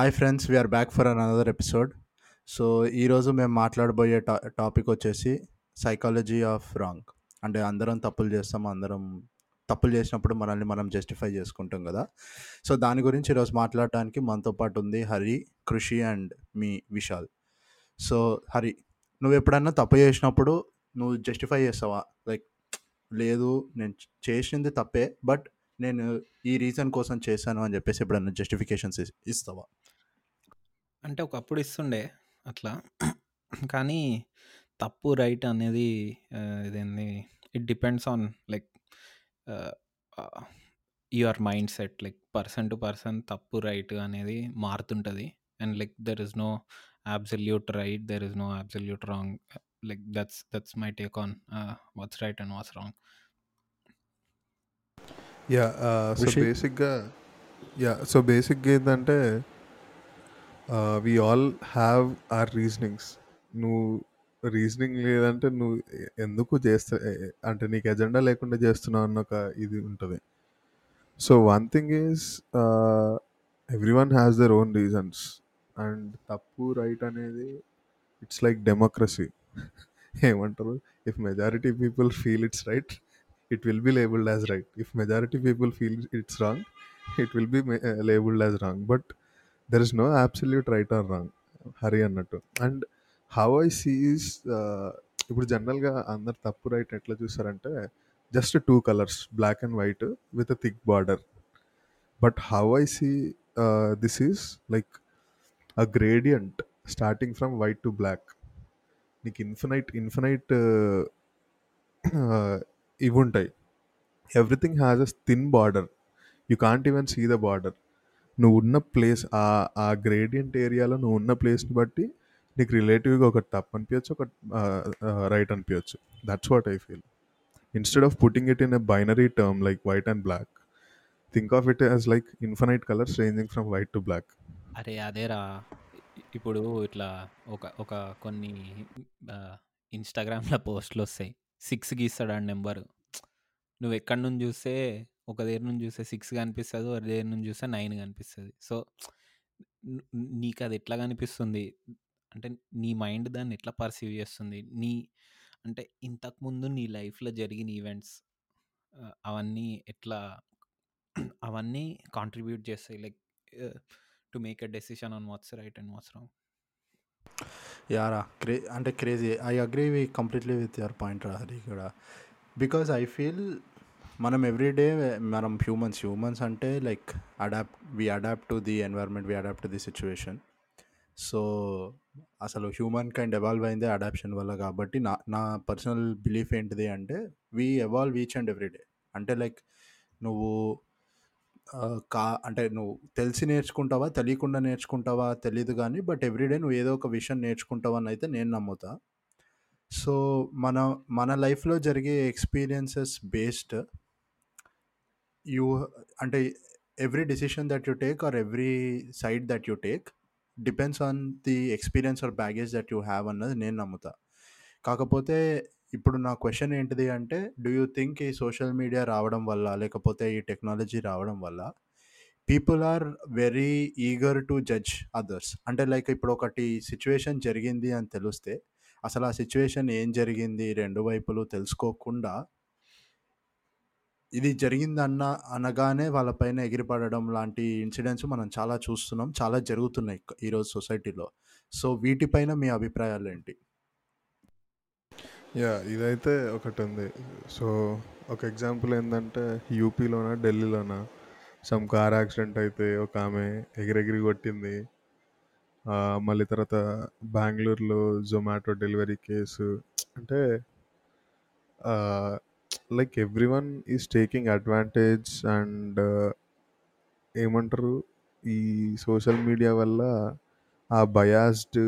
Hi friends we're back for another episode so ఈరోజు మేము మాట్లాడబోయే టా టాపిక్ వచ్చేసి సైకాలజీ ఆఫ్ రాంగ్ అంటే అందరం తప్పులు చేస్తాం అందరం తప్పులు చేసినప్పుడు మనల్ని మనం జస్టిఫై చేసుకుంటాం కదా. సో దాని గురించి ఈరోజు మాట్లాడడానికి మనతో పాటు ఉంది Hari Krishi and me Vishal. So Hari నువ్వు ఎప్పుడన్నా తప్పు చేసినప్పుడు నువ్వు జస్టిఫై చేస్తావా? లైక్ లేదు నేను చేసింది తప్పే బట్ నేను ఈ రీజన్ కోసం చేశాను అని చెప్పేసి ఎప్పుడన్నా జస్టిఫికేషన్స్ ఇస్తావా? అంటే ఒకప్పుడు ఇస్తుండే అట్లా. కానీ తప్పు రైట్ అనేది ఇదేంది? It depends on like your mindset like person to person తప్పు రైట్ అనేది మారుతుంటుంది. And like there is no absolute right there is no absolute wrong like that's that's my take on what's right and what's wrong yeah so? బేసిక్గా yeah so బేసిక్గా ఏంటంటే we all have our reasonings నువ్వు reasoning లేదంటే నువ్వు ఎందుకు చేస్తా అంటే నీకు ఎజెండా లేకుండా చేస్తున్నావు అన్న ఒక ఇది ఉంటుంది. So one thing is everyone has their own reasons and తప్పు రైట్ అనేది ఇట్స్ లైక్ డెమోక్రసీ ఏమంటారు? If majority people feel it's right it will be labelled as right if majority people feel it's wrong it will be labelled as wrong but there is no absolute right or wrong Hari అన్నట్టు. And how I Cs ఇప్పుడు జనరల్గా అందరు తప్పు right ఎట్లా చూస్తారంటే just two colours black and white with a thick border but how I see this is like a gradient starting from white to black నీకు infinite infinite ఇవి ఉంటాయి. Everything has a thin border you can't even see the border నువ్వు ఉన్న place ఆ ఆ gradient ఏరియాలో నువ్వు ఉన్న ప్లేస్ని బట్టి నీకు రిలేటివ్గా ఒక తప్పు అనిపించచ్చు ఒక right అనిపించచ్చు. That's what I feel instead of putting it in a binary term like white and black think of it as like infinite colours ranging from white to black అరే అదేరా. ఇ- ఇప్పుడు ఇట్లా ఒక ఒక కొన్ని ఇన్స్టాగ్రామ్లో పోస్ట్లు వస్తాయి. సిక్స్ గీస్తాడు ఆ నెంబరు. నువ్వు ఎక్కడి నుంచి చూస్తే ఒక దగ్గర నుంచి చూస్తే సిక్స్ కనిపిస్తుంది ఒక దగ్గర నుంచి చూస్తే నైన్ కనిపిస్తుంది. సో నీకు అది ఎట్లా కనిపిస్తుంది? అంటే నీ మైండ్ దాన్ని ఎట్లా పర్సీవ్ చేస్తుంది? నీ అంటే ఇంతకుముందు నీ లైఫ్లో జరిగిన ఈవెంట్స్ అవన్నీ ఎట్లా అవన్నీ కాంట్రిబ్యూట్ చేస్తాయి? Like to make a decision on what's right and what's wrong. యారా క్రే అంటే crazy I agree we completely with your point రా హరి కూడా బికాజ్ ఐ ఫీల్ మనం ఎవ్రీడే మనం హ్యూమన్స్ హ్యూమన్స్ అంటే like adapt we adapt to the environment we adapt to the situation so అసలు humankind evolve అయిందే adaptation వల్ల కాబట్టి నా నా పర్సనల్ బిలీఫ్ ఏంటిది అంటే we evolve each and everyday అంటే లైక్ నువ్వు కా అంటే నువ్వు తెలిసి నేర్చుకుంటావా తెలియకుండా నేర్చుకుంటావా తెలియదు కానీ బట్ ఎవ్రీడే నువ్వు ఏదో ఒక విషయం నేర్చుకుంటావా అని అయితే నేను నమ్ముతా. సో మన మన లైఫ్లో జరిగే ఎక్స్పీరియన్సెస్ బేస్డ్ యూ అంటే every decision that you take or every side that you take depends on the experience or baggage that you have అన్నది నేను నమ్ముతా. కాకపోతే ఇప్పుడు నా క్వశ్చన్ ఏంటిది అంటే డూ యూ థింక్ ఈ సోషల్ మీడియా రావడం వల్ల లేకపోతే ఈ టెక్నాలజీ రావడం వల్ల people are very eager to judge others? అంటే లైక్ ఇప్పుడు ఒకటి సిచ్యువేషన్ జరిగింది అని తెలిస్తే అసలు ఆ సిచ్యువేషన్ ఏం జరిగింది? రెండు వైపులు తెలుసుకోకుండా ఇది జరిగిందన్న అనగానే వాళ్ళపైన ఎగిరిపడడం లాంటి ఇన్సిడెంట్స్ మనం చాలా చూస్తున్నాం. చాలా జరుగుతున్నాయి ఈరోజు సొసైటీలో. సో వీటిపైన మీ అభిప్రాయాలు ఏంటి? యా ఇదైతే ఒకటి ఉంది సో ఒక ఎగ్జాంపుల్ ఏంటంటే యూపీలోనా ఢిల్లీలోనా? సమ్ కార్ యాక్సిడెంట్ అయితే ఒక ఆమె ఎగిరెగిరి కొట్టింది. మళ్ళీ తర్వాత బెంగళూరులో జొమాటో డెలివరీ కేసు. అంటే like everyone is taking advantage and ఏమంటారు? ఈ సోషల్ మీడియా వల్ల ఆ బయాస్డ్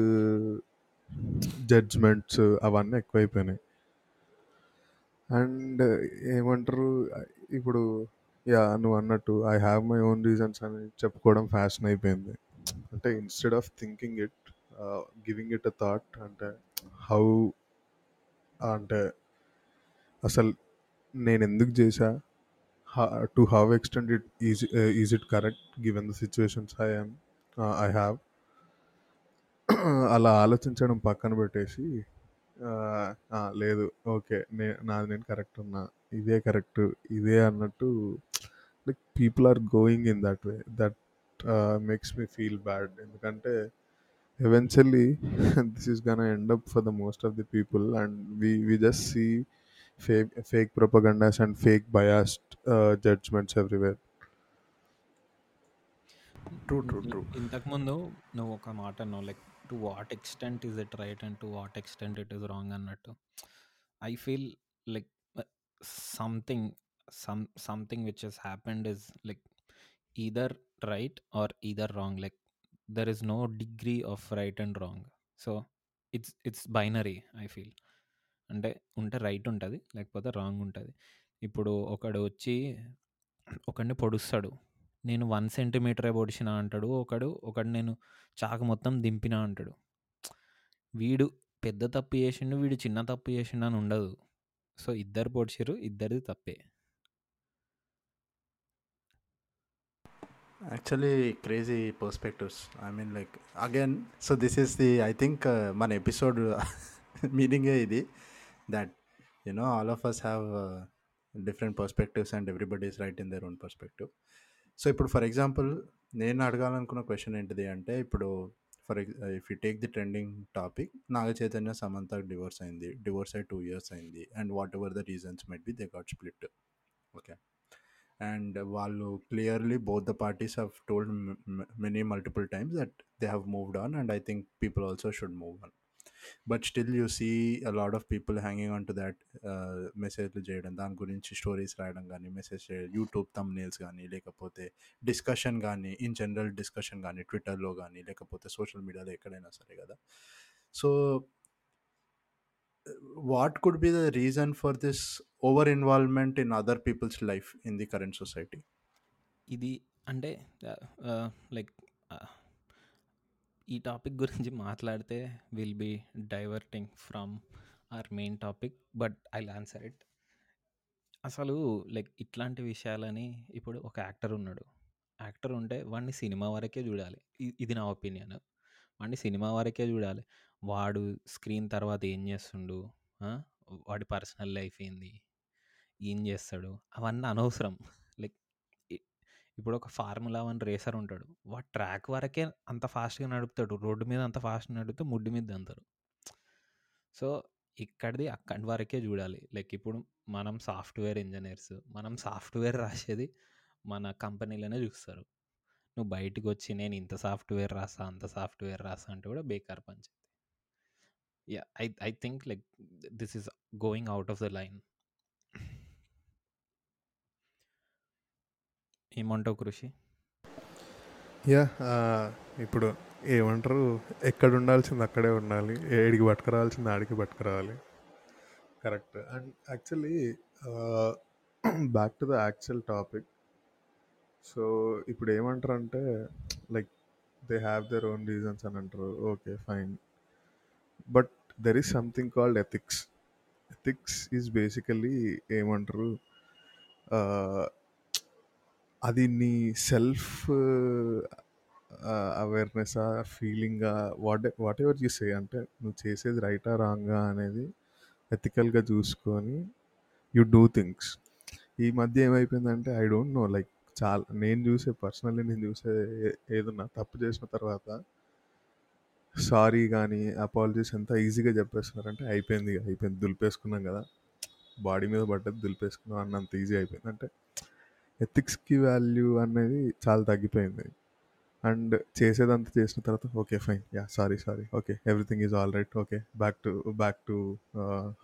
జడ్జ్మెంట్స్ అవన్నీ ఎక్కువైపోయినాయి. అండ్ ఏమంటారు? ఇప్పుడు యా నువ్వు అన్నట్టు I have my own reasons అని చెప్పుకోవడం ఫ్యాషన్ అయిపోయింది. అంటే instead of thinking it giving it a thought అంటే హౌ అంటే అసలు నేను ఎందుకు చేశా to how extend it is is it correct given the situations I am I have అలా ఆలోచించడం పక్కన పెట్టేసి లేదు ఓకే నే నాది నేను కరెక్ట్ ఉన్నా ఇదే కరెక్ట్ ఇదే అన్నట్టు like people are going in that way that makes me feel bad. ఎందుకంటే eventually this is gonna end up for the most of the people and we we just see fake fake propagandas and fake biased uh, judgments everywhere. True true true ఇంతకుముందు నువ్వు ఒక మాట అన్నావు like to what extent is it right and to what extent it is wrong అన్నట్టు. I feel like something some something which has happened is like either right or either wrong like there is no degree of right and wrong so it's it's binary I feel అంటే ఉంటే right ఉంటుంది లేకపోతే wrong ఉంటుంది. ఇప్పుడు ఒకడు వచ్చి ఒకడిని పొడుస్తాడు. నేను వన్ సెంటీమీటరే పొడిచిన అంటాడు. ఒకడు ఒకడు నేను చాకు మొత్తం దింపిన అంటాడు. వీడు పెద్ద తప్పు చేసిండు వీడు చిన్న తప్పు చేసిండు అని ఉండదు. సో ఇద్దరు పొడిచారు ఇద్దరిది తప్పే. Actually crazy perspectives. I mean like again so this is the I think మన ఎపిసోడ్ మీనింగే ఇది. That you know all of us have different perspectives and everybody is right in their own perspective so ఇప్పుడు for example నేను అడగాలనుకున్న question ఏంటిది అంటే ఇప్పుడు for if you take the trending topic Naga Chaitanya Samantha divorce అయింది divorce అయి two years అయింది and whatever the reasons might be they got split okay and వాళ్ళు clearly both the parties have told many multiple times that they have moved on and I think people also should move on but still you see a lot of people hanging on to that మెసేజ్లు చేయడం. దాని గురించి stories రాయడం కానీ message YouTube thumbnails కానీ లేకపోతే discussion కానీ in general discussion కానీ ట్విట్టర్లో కానీ లేకపోతే సోషల్ మీడియాలో ఎక్కడైనా సరే కదా. So what could be the reason for this over involvement in other people's life in the current society? ఇది అంటే లైక్ ఈ టాపిక్ గురించి మాట్లాడితే will be diverting from our main topic but I answer it అసలు like ఇట్లాంటి విషయాలని ఇప్పుడు ఒక యాక్టర్ ఉన్నాడు. యాక్టర్ ఉంటే వాడిని సినిమా వరకే చూడాలి. ఇది నా ఒపీనియన్ వాడిని సినిమా వరకే చూడాలి. వాడు స్క్రీన్ తర్వాత ఏం చేస్తుండు? వాడి పర్సనల్ లైఫ్ ఏంది? ఏం చేస్తాడు? అవన్నీ అనవసరం. ఇప్పుడు ఒక ఫార్ములా వన్ రేసర్ ఉంటాడు. వాడు ట్రాక్ వరకే అంత ఫాస్ట్గా నడుపుతాడు. రోడ్డు మీద అంత ఫాస్ట్ నడిపితే ముడ్డు మీద అంటారు సో ఇక్కడిది అక్కడి వరకే చూడాలి. లైక్ ఇప్పుడు మనం సాఫ్ట్వేర్ ఇంజనీర్స్ మనం సాఫ్ట్వేర్ రాసేది మన కంపెనీలోనే చూస్తారు. నువ్వు బయటికి వచ్చి నేను ఇంత సాఫ్ట్వేర్ రాసా అంత సాఫ్ట్వేర్ రాసా అంటే కూడా బేకార్ panchayat yeah I I think like this is going out of the line. ఏమంటావు కృషి? యా ఇప్పుడు ఏమంటారు? ఎక్కడ ఉండాల్సింది అక్కడే ఉండాలి. ఏడికి పట్టుకురావాల్సింది ఆడికి పట్టుకురావాలి. Correct. And actually back to the actual topic so ఇప్పుడు ఏమంటారు అంటే like they have their own reasons అని అంటారు. Okay fine but there is something called ethics ethics is basically ఏమంటారు? అది నీ సెల్ఫ్ అవేర్నెస్ ఫీలింగా what whatever you say అంటే నువ్వు చేసేది రైటా రాంగా అనేది ఎథికల్గా చూసుకొని యు డూ థింగ్స్. ఈ మధ్య ఏమైపోయిందంటే ఐ డోంట్ నో లైక్ చాలా నేను చూసే పర్సనల్లీ నేను చూసే ఏ- ఏదన్నా తప్పు చేసిన తర్వాత సారీ కానీ అపాలజీస్ ఎంత ఈజీగా చెప్పేస్తున్నారంటే అయిపోయింది అయిపోయింది దులిపేసుకున్నాం కదా. బాడీ మీద పడ్డది దులిపేసుకున్నాం అన్నంత ఈజీ అయిపోయింది. అంటే ఎథిక్స్కి వాల్యూ అనేది చాలా తగ్గిపోయింది. అండ్ చేసేదంతా చేసిన తర్వాత okay fine yeah sorry sorry okay everything is all right okay back to back to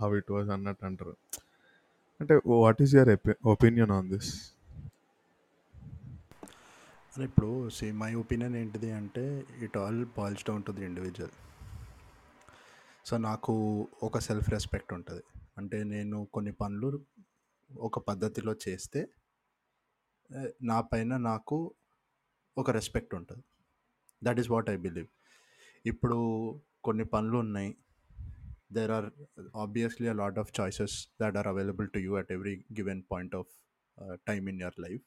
how it was అన్నట్టు అంటారు. అంటే what is your opinion on this ఇప్పుడు సి మై ఒపీనియన్ ఏంటిది అంటే it all boils down to the individual so నాకు ఒక self respect ఉంటుంది. అంటే నేను కొన్ని పనులు ఒక పద్ధతిలో చేస్తే నా పైన నాకు ఒక రెస్పెక్ట్ ఉంటుంది. That is what I believe ఇప్పుడు కొన్ని పనులు ఉన్నాయి. There are obviously a lot of choices that are available to you at every given point of time in your life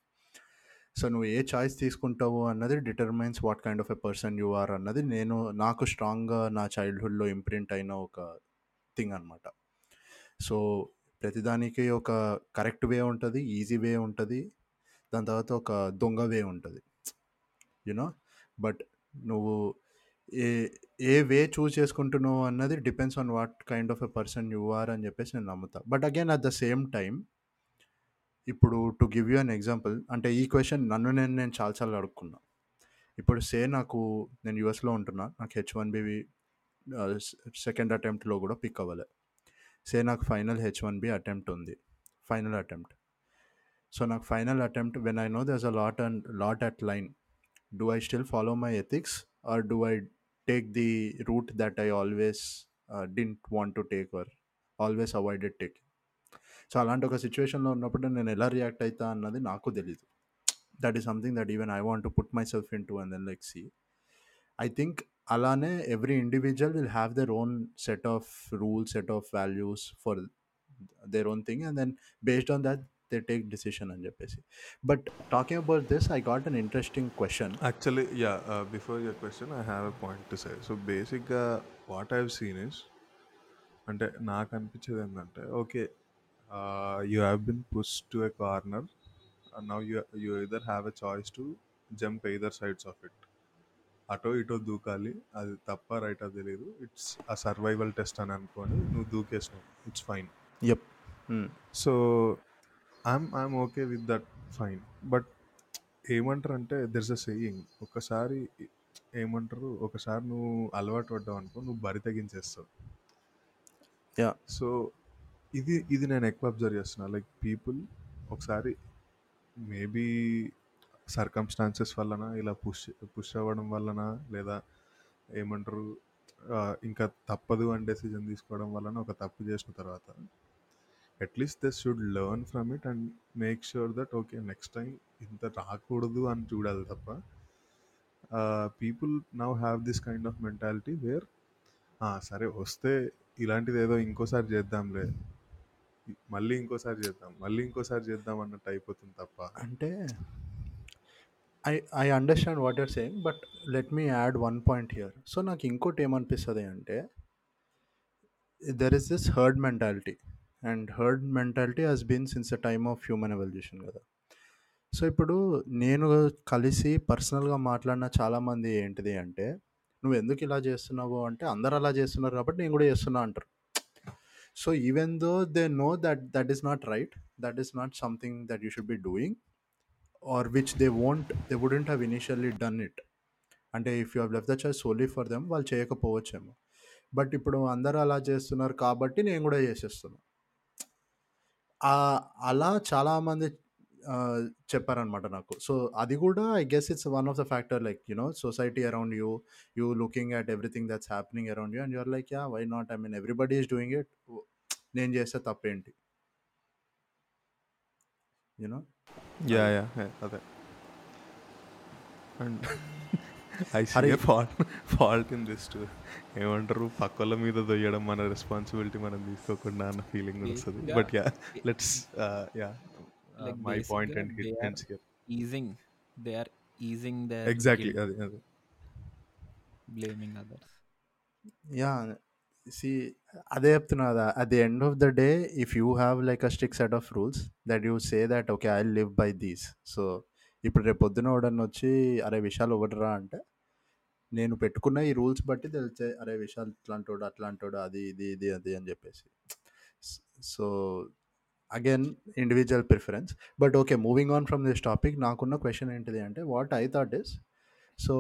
so నువ్వు ఏ చాయిస్ తీసుకుంటావు అన్నది determines what kind of a person you are అన్నది నేను నాకు స్ట్రాంగ్గా నా చైల్డ్హుడ్లో imprint అయిన ఒక థింగ్ అనమాట సో ప్రతిదానికి ఒక కరెక్ట్ వే ఉంటుంది ఈజీ వే ఉంటుంది. దాని తర్వాత ఒక దొంగ వే ఉంటుంది. యునో బట్ నువ్వు ఏ ఏ వే చూస్ చేసుకుంటున్నావు అన్నది depends on what kind of a person you are అని చెప్పేసి నేను నమ్ముతా. But again at the same time ఇప్పుడు to give you an example అంటే ఈ క్వశ్చన్ నన్ను నేను నేను చాలాసార్లు అడుక్కున్నా. ఇప్పుడు సే నాకు నేను యూఎస్లో ఉంటున్నా నాకు హెచ్ వన్ బి సెకండ్ అటెంప్ట్లో కూడా పిక్ అవ్వలే. సే నాకు final H one B attempt ఉంది. ఫైనల్ అటెంప్ట్ సో నాకు final attempt when I know there's a lot and lot at line do I still follow my ethics or do I take the route that I always didn't want to take or always avoided take so అలాంటి ఒక సిచ్యువేషన్లో ఉన్నప్పుడు నేను ఎలా react అవుతా అన్నది నాకు తెలీదు. That is something that even I want to put myself into and then like see I think అలానే every individual will have their own set of rules set of values for their own thing and then based on that they take decision అని చెప్పేసి. But talking about this I got an interesting question actually yeah before your question I have a point to say so బేసిక్గా what I've seen is అంటే నాకు అనిపించేది ఏంటంటే okay you have been push to a corner now you you either have a choice to jump either sides of it అటో ఇటో దూకాలి అది తప్ప right అది తెలియదు ఇట్స్ ఆ సర్వైవల్ టెస్ట్ అని అనుకొని నువ్వు దూకేసినావు. It's fine yup so I'm I'm okay with that fine but ఏమంటారు అంటే దెర్స్ అ సేయింగ్ ఒకసారి ఏమంటారు ఒకసారి నువ్వు అలవాటు పడ్డావు అనుకో నువ్వు బరి తగ్గించేస్తావు. Yeah. సో ఇది ఇది నేను ఎక్కువ అబ్జర్వ్ చేస్తున్నా. లైక్ పీపుల్ ఒకసారి మేబీ సర్కమ్స్టాన్సెస్ వలన ఇలా పుష్ పుష్ అవ్వడం వలన లేదా ఏమంటారు ఇంకా తప్పదు అని డెసిజన్ తీసుకోవడం వలన ఒక తప్పు చేసిన తర్వాత at least they should learn from it and make sure that okay next time ఇంత రాకూడదు అని చూడాలి తప్ప people now have this kind of mentality where సరే వస్తే ఇలాంటిది ఏదో ఇంకోసారి చేద్దాంలే. మళ్ళీ ఇంకోసారి చేద్దాం మళ్ళీ ఇంకోసారి చేద్దాం అన్నట్టు అయిపోతుంది తప్ప. అంటే I I understand what you're saying but let me add one point here so నాకు ఇంకోటి ఏమనిపిస్తుంది అంటే there is this herd mentality and herd mentality has been since the time of human evolution కదా. సో ఇప్పుడు నేను కలిసి పర్సనల్గా మాట్లాడిన చాలామంది ఏంటిది అంటే నువ్వు ఎందుకు ఇలా చేస్తున్నావు? అంటే అందరు అలా చేస్తున్నారు కాబట్టి నేను కూడా చేస్తున్నా అంటారు. So even though they know that that is not right that is not something that you should be doing or which they won't they wouldn't have initially done it అంటే if you have left the choice solely for them వాళ్ళు చేయకపోవచ్చేమో. But ఇప్పుడు అందరూ అలా చేస్తున్నారు కాబట్టి నేను కూడా చేసేస్తున్నాను అలా చాలామంది చెప్పారనమాట నాకు. సో అది కూడా I guess it's one of the factor like you know society around you you looking at everything that's happening around you and you're like yeah why not? I mean everybody is doing it. నేను చేస్తే తప్పేంటి? You know yeah yeah అదే. And I see Hari- fault fault in this to ఏమంటారు? పక్కల మీద దొయ్యడం మన responsibility మనం తీసుకోకుండా అన్న ఫీలింగ్ వస్తుంది. Basically, but yeah let's yeah Like my point basically and they hit are- and here easing they are easing they exactly అది అది బ్లేమింగ్ అదర్స్ యా సి అదే చెప్తున్నా కదా at the end of the day if you have like a strict set of rules that you say that okay I live by these so ఇప్పుడు రేపు పొద్దున ఎవడన్నా వచ్చి అరే విషయాలు ఒకటిరా అంటే నేను పెట్టుకున్న ఈ రూల్స్ బట్టి తెలిసే అరే విషయాలు ఇట్లాంటోడు అట్లాంటోడు అది ఇది ఇది అది అని చెప్పేసి. So again individual preference. But okay moving on from this topic నాకున్న క్వశ్చన్ ఏంటిది అంటే what I thought is? So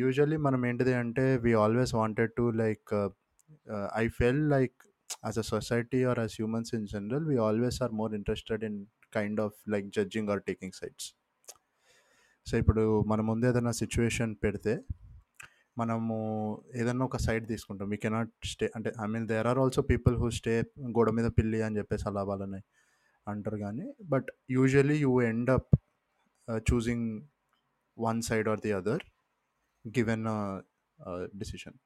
usually మనం ఏంటిది అంటే we always wanted to like I felt like as a society or as humans in general we always are more interested in kind of like judging or taking sides so ఇప్పుడు మన ముందు ఏదైనా situation పెడితే మనము ఏదైనా ఒక side తీసుకుంటాం. We cannot stay అంటే I mean there are also people who stay గోడ మీద పిల్లి అని చెప్పేసి అలా వాళ్ళని అంటారు కానీ but usually you end up choosing one side or the other given decision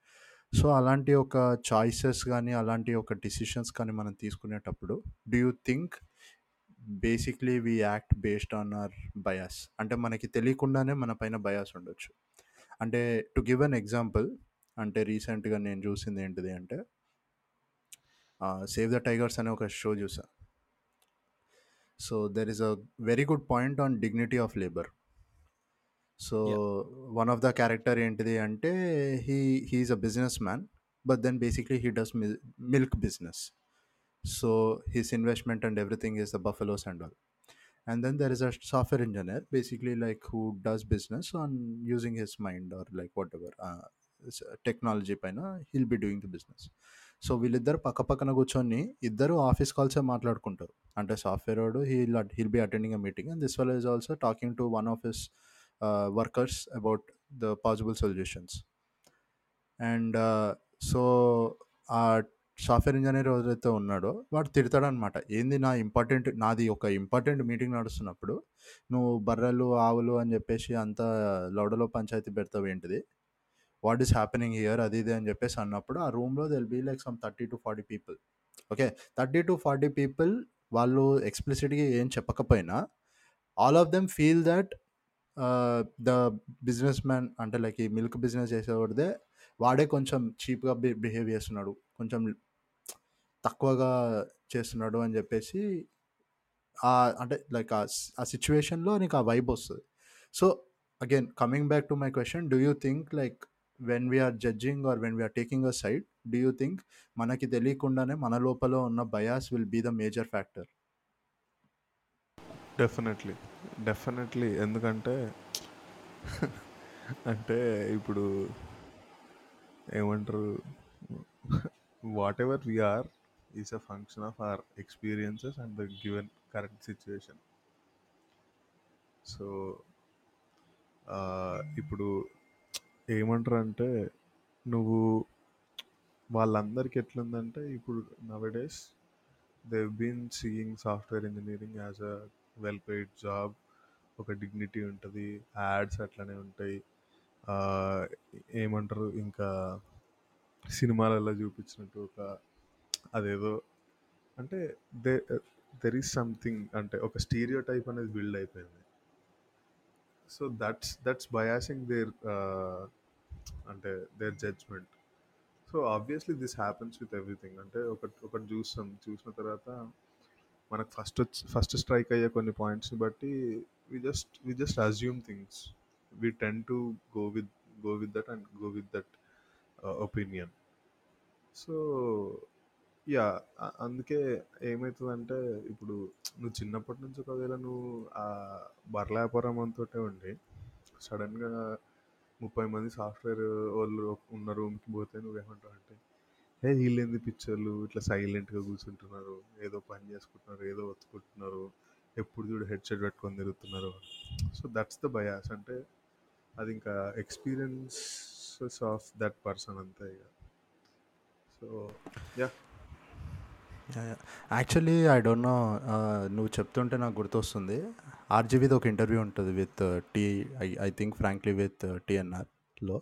so అలాంటి ఒక చాయిసెస్ కానీ అలాంటి ఒక డిసిషన్స్ కానీ మనం తీసుకునేటప్పుడు do you think basically we act based on our bias అంటే మనకి తెలియకుండానే మన పైన బయాస్ ఉండొచ్చు. అంటే టు గివ్ అన్ ఎగ్జాంపుల్ అంటే రీసెంట్గా నేను చూసింది ఏంటిది అంటే సేవ్ ద టైగర్స్ అనే ఒక షో చూసా. So there is a very good point on dignity of labour so one of the character ఏంటిది అంటే he he's a businessman but then basically he does milk business so his investment and everything is the buffaloes and all and then there is a software engineer basically like who does business on using his mind or like whatever uh, technology పైన he'll be doing the business so వీళ్ళిద్దరు పక్క పక్కన కూర్చొని ఇద్దరు office కాల్సే మాట్లాడుకుంటారు అంటే software వాడు he'll he'll be attending a meeting and this వల్ is also talking to one of his workers about the possible solutions and so ఆ సాఫ్ట్వేర్ ఇంజనీర్ ఎవరైతే ఉన్నాడో వాడు తిడతాడనమాట. ఏంది నా ఇంపార్టెంట్ నాది ఒక ఇంపార్టెంట్ మీటింగ్ నడుస్తున్నప్పుడు నువ్వు బర్రెలు ఆవులు అని చెప్పేసి అంత లౌడలో పంచాయతీ పెడతావు ఏంటిది? వాట్ ఈస్ హ్యాపెనింగ్ హియర్ అది ఇది అని చెప్పేసి అన్నప్పుడు ఆ రూమ్లో there'll be like some thirty to forty people okay thirty to forty people వాళ్ళు ఎక్స్ప్లిసిట్గా ఏం చెప్పకపోయినా all of them feel that the businessman అంటే లైక్ ఈ మిల్క్ బిజినెస్ చేసేవాడిదే వాడే కొంచెం చీప్గా బిహేవ్ చేస్తున్నాడు. కొంచెం తక్కువగా చేస్తున్నాడు అని చెప్పేసి అంటే లైక్ ఆ సిచ్యువేషన్లో నీకు ఆ వైబ్ వస్తుంది. So again coming back to my question do you think like when we're judging or when we're taking a side do you think మనకి తెలియకుండానే మన లోపల ఉన్న bias will be the major factor? Definitely. Definitely. ఎందుకంటే అంటే ఇప్పుడు ఏమంటారు whatever we're is a function of our experiences and the given current situation so ఇప్పుడు ఏమంటారు అంటే నువ్వు వాళ్ళందరికీ ఎట్లుందంటే ఇప్పుడు nowadays they've been seeing software engineering as a well paid job ఒక డిగ్నిటీ ఉంటుంది యాడ్స్ అట్లనే ఉంటాయి. ఏమంటారు ఇంకా సినిమాలలో చూపించినట్టు ఒక అదేదో అంటే దే దెర్ ఈస్ సంథింగ్ అంటే ఒక స్టీరియో టైప్ అనేది బిల్డ్ అయిపోయింది. So that's that's biasing their అంటే their judgment so obviously this happens with everything అంటే ఒకటి ఒకటి చూస్తాం. చూసిన తర్వాత మనకు ఫస్ట్ వచ్చి ఫస్ట్ స్ట్రైక్ అయ్యే కొన్ని పాయింట్స్ని బట్టి we just we just assume things we tend to go with go with that and go with that opinion so yeah అందుకే ఏమవుతుందంటే ఇప్పుడు నువ్వు చిన్నప్పటి నుంచి ఒకవేళ నువ్వు ఆ బర్ల వ్యాపారం అంతోటే ఉండి సడన్గా ముప్పై మంది సాఫ్ట్వేర్ వాళ్ళు ఉన్న రూమ్కి పోతే నువ్వేమంటావు అంటే ఏ వీళ్ళేంది పిక్చర్లు ఇట్లా సైలెంట్గా కూర్చుంటున్నారు ఏదో పని చేసుకుంటున్నారు ఏదో ఒత్తుకుంటున్నారు ఎప్పుడు చూడు హెడ్ సెట్ పెట్టుకొని తిరుగుతున్నారు. సో దట్స్ ద బయాస్ అంటే అది ఇంకా ఎక్స్పీరియన్సెస్ ఆఫ్ దట్ పర్సన్ అంతే ఇక so yeah actually I don't know నువ్వు చెప్తుంటే నాకు గుర్తొస్తుంది. ఆర్జీవీది ఒక ఇంటర్వ్యూ ఉంటుంది with T I I think frankly with టీఎన్ఆర్లో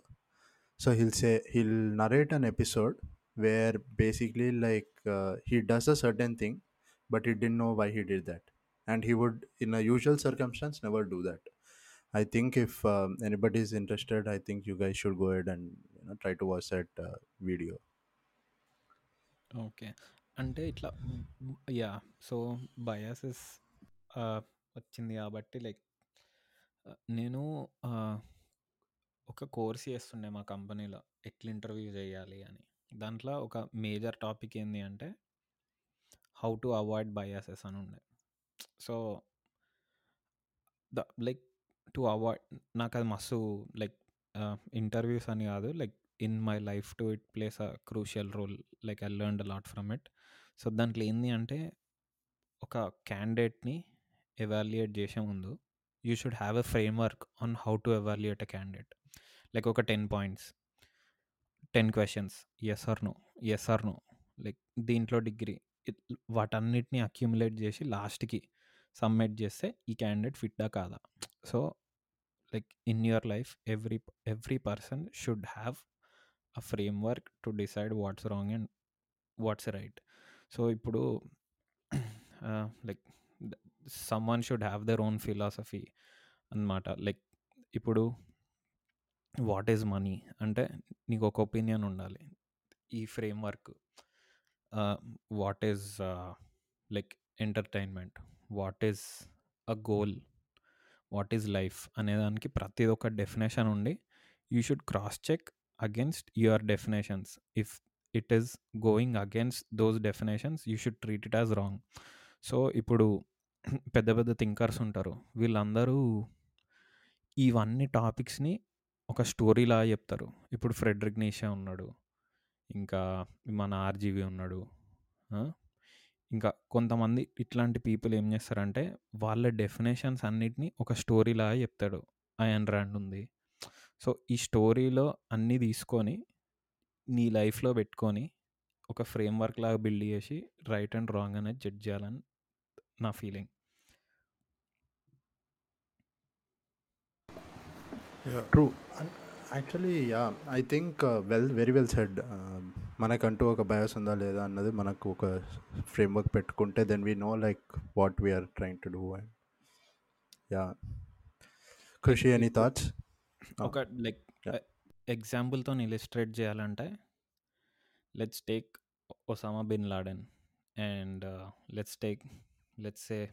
so he'll say he'll narrate an episode where basically like he does a certain thing but he didn't know why he did that and he would in a usual circumstance never do that I think if um, anybody is interested, I think you guys should go ahead and you know, try to watch that uh, video. Okay అంటే ఇట్లా yeah so biases వచ్చింది కాబట్టి like నేను ఒక course చేస్తుండే మా కంపెనీలో ఎట్లా ఇంటర్వ్యూ చేయాలి అని. దాంట్లో ఒక మేజర్ టాపిక్ ఏంటి అంటే హౌ టు అవాయిడ్ బయాసెస్ అని ఉండే. So the like to avoid నాకు అది మస్తు లైక్ ఇంటర్వ్యూస్ అని కాదు like in my life to it plays a crucial role like I learn lot from it so దాంట్లో ఏంది అంటే ఒక క్యాండిడేట్ని ఎవాల్యుయేట్ చేసే ముందు you should have a framework on how to evaluate a candidate like ఒక ten points ten questions yes or no yes or no like దీంట్లో degree వాటన్నిటిని అక్యుములేట్ చేసి లాస్ట్కి సబ్మిట్ చేస్తే ఈ క్యాండిడేట్ ఫిట్టా కాదా? So like in your life every every person should have a framework to decide what's wrong and what's right. So ఇప్పుడు like someone should have their own philosophy అనమాట like ఇప్పుడు what is money? అంటే నీకు ఒక opinion ఉండాలి. ఈ framework what is like entertainment? What is a goal? What is life? అనేదానికి ప్రతి ఒక్క డెఫినేషన్ ఉండి you should cross check against your definitions if it is going against those definitions you should treat it as wrong so ఇప్పుడు పెద్ద పెద్ద thinkers ఉంటారు. వీళ్ళందరూ ఇవన్నీ టాపిక్స్ని ఒక స్టోరీలా చెప్తారు. ఇప్పుడు ఫ్రెడ్రిక్ నీషా ఉన్నాడు. ఇంకా మన ఆర్జీవి ఉన్నాడు. ఇంకా కొంతమంది ఇట్లాంటి పీపుల్ ఏం చేస్తారంటే వాళ్ళ డెఫినేషన్స్ అన్నిటినీ ఒక స్టోరీలా చెప్తాడు. అయన్ ర్యాండ్ ఉంది. సో ఈ స్టోరీలో అన్నీ తీసుకొని నీ లైఫ్లో పెట్టుకొని ఒక ఫ్రేమ్ వర్క్ లాగా బిల్డ్ చేసి రైట్ అండ్ రాంగ్ అనేది జడ్జ్ చేయాలని నా feeling. True actually yeah I think well very well said మనకంటూ ఒక బయాస్ ఉందా లేదా అన్నది మనకు ఒక ఫ్రేమ్వర్క్ పెట్టుకుంటే then we know like what we're trying to do and yeah కృషి ఎనీ థాట్స్ ఒక లైక్. ఎగ్జాంపుల్తో ఇలిస్ట్రేట్ చేయాలంటే let's take Osama bin Laden and let's take let's say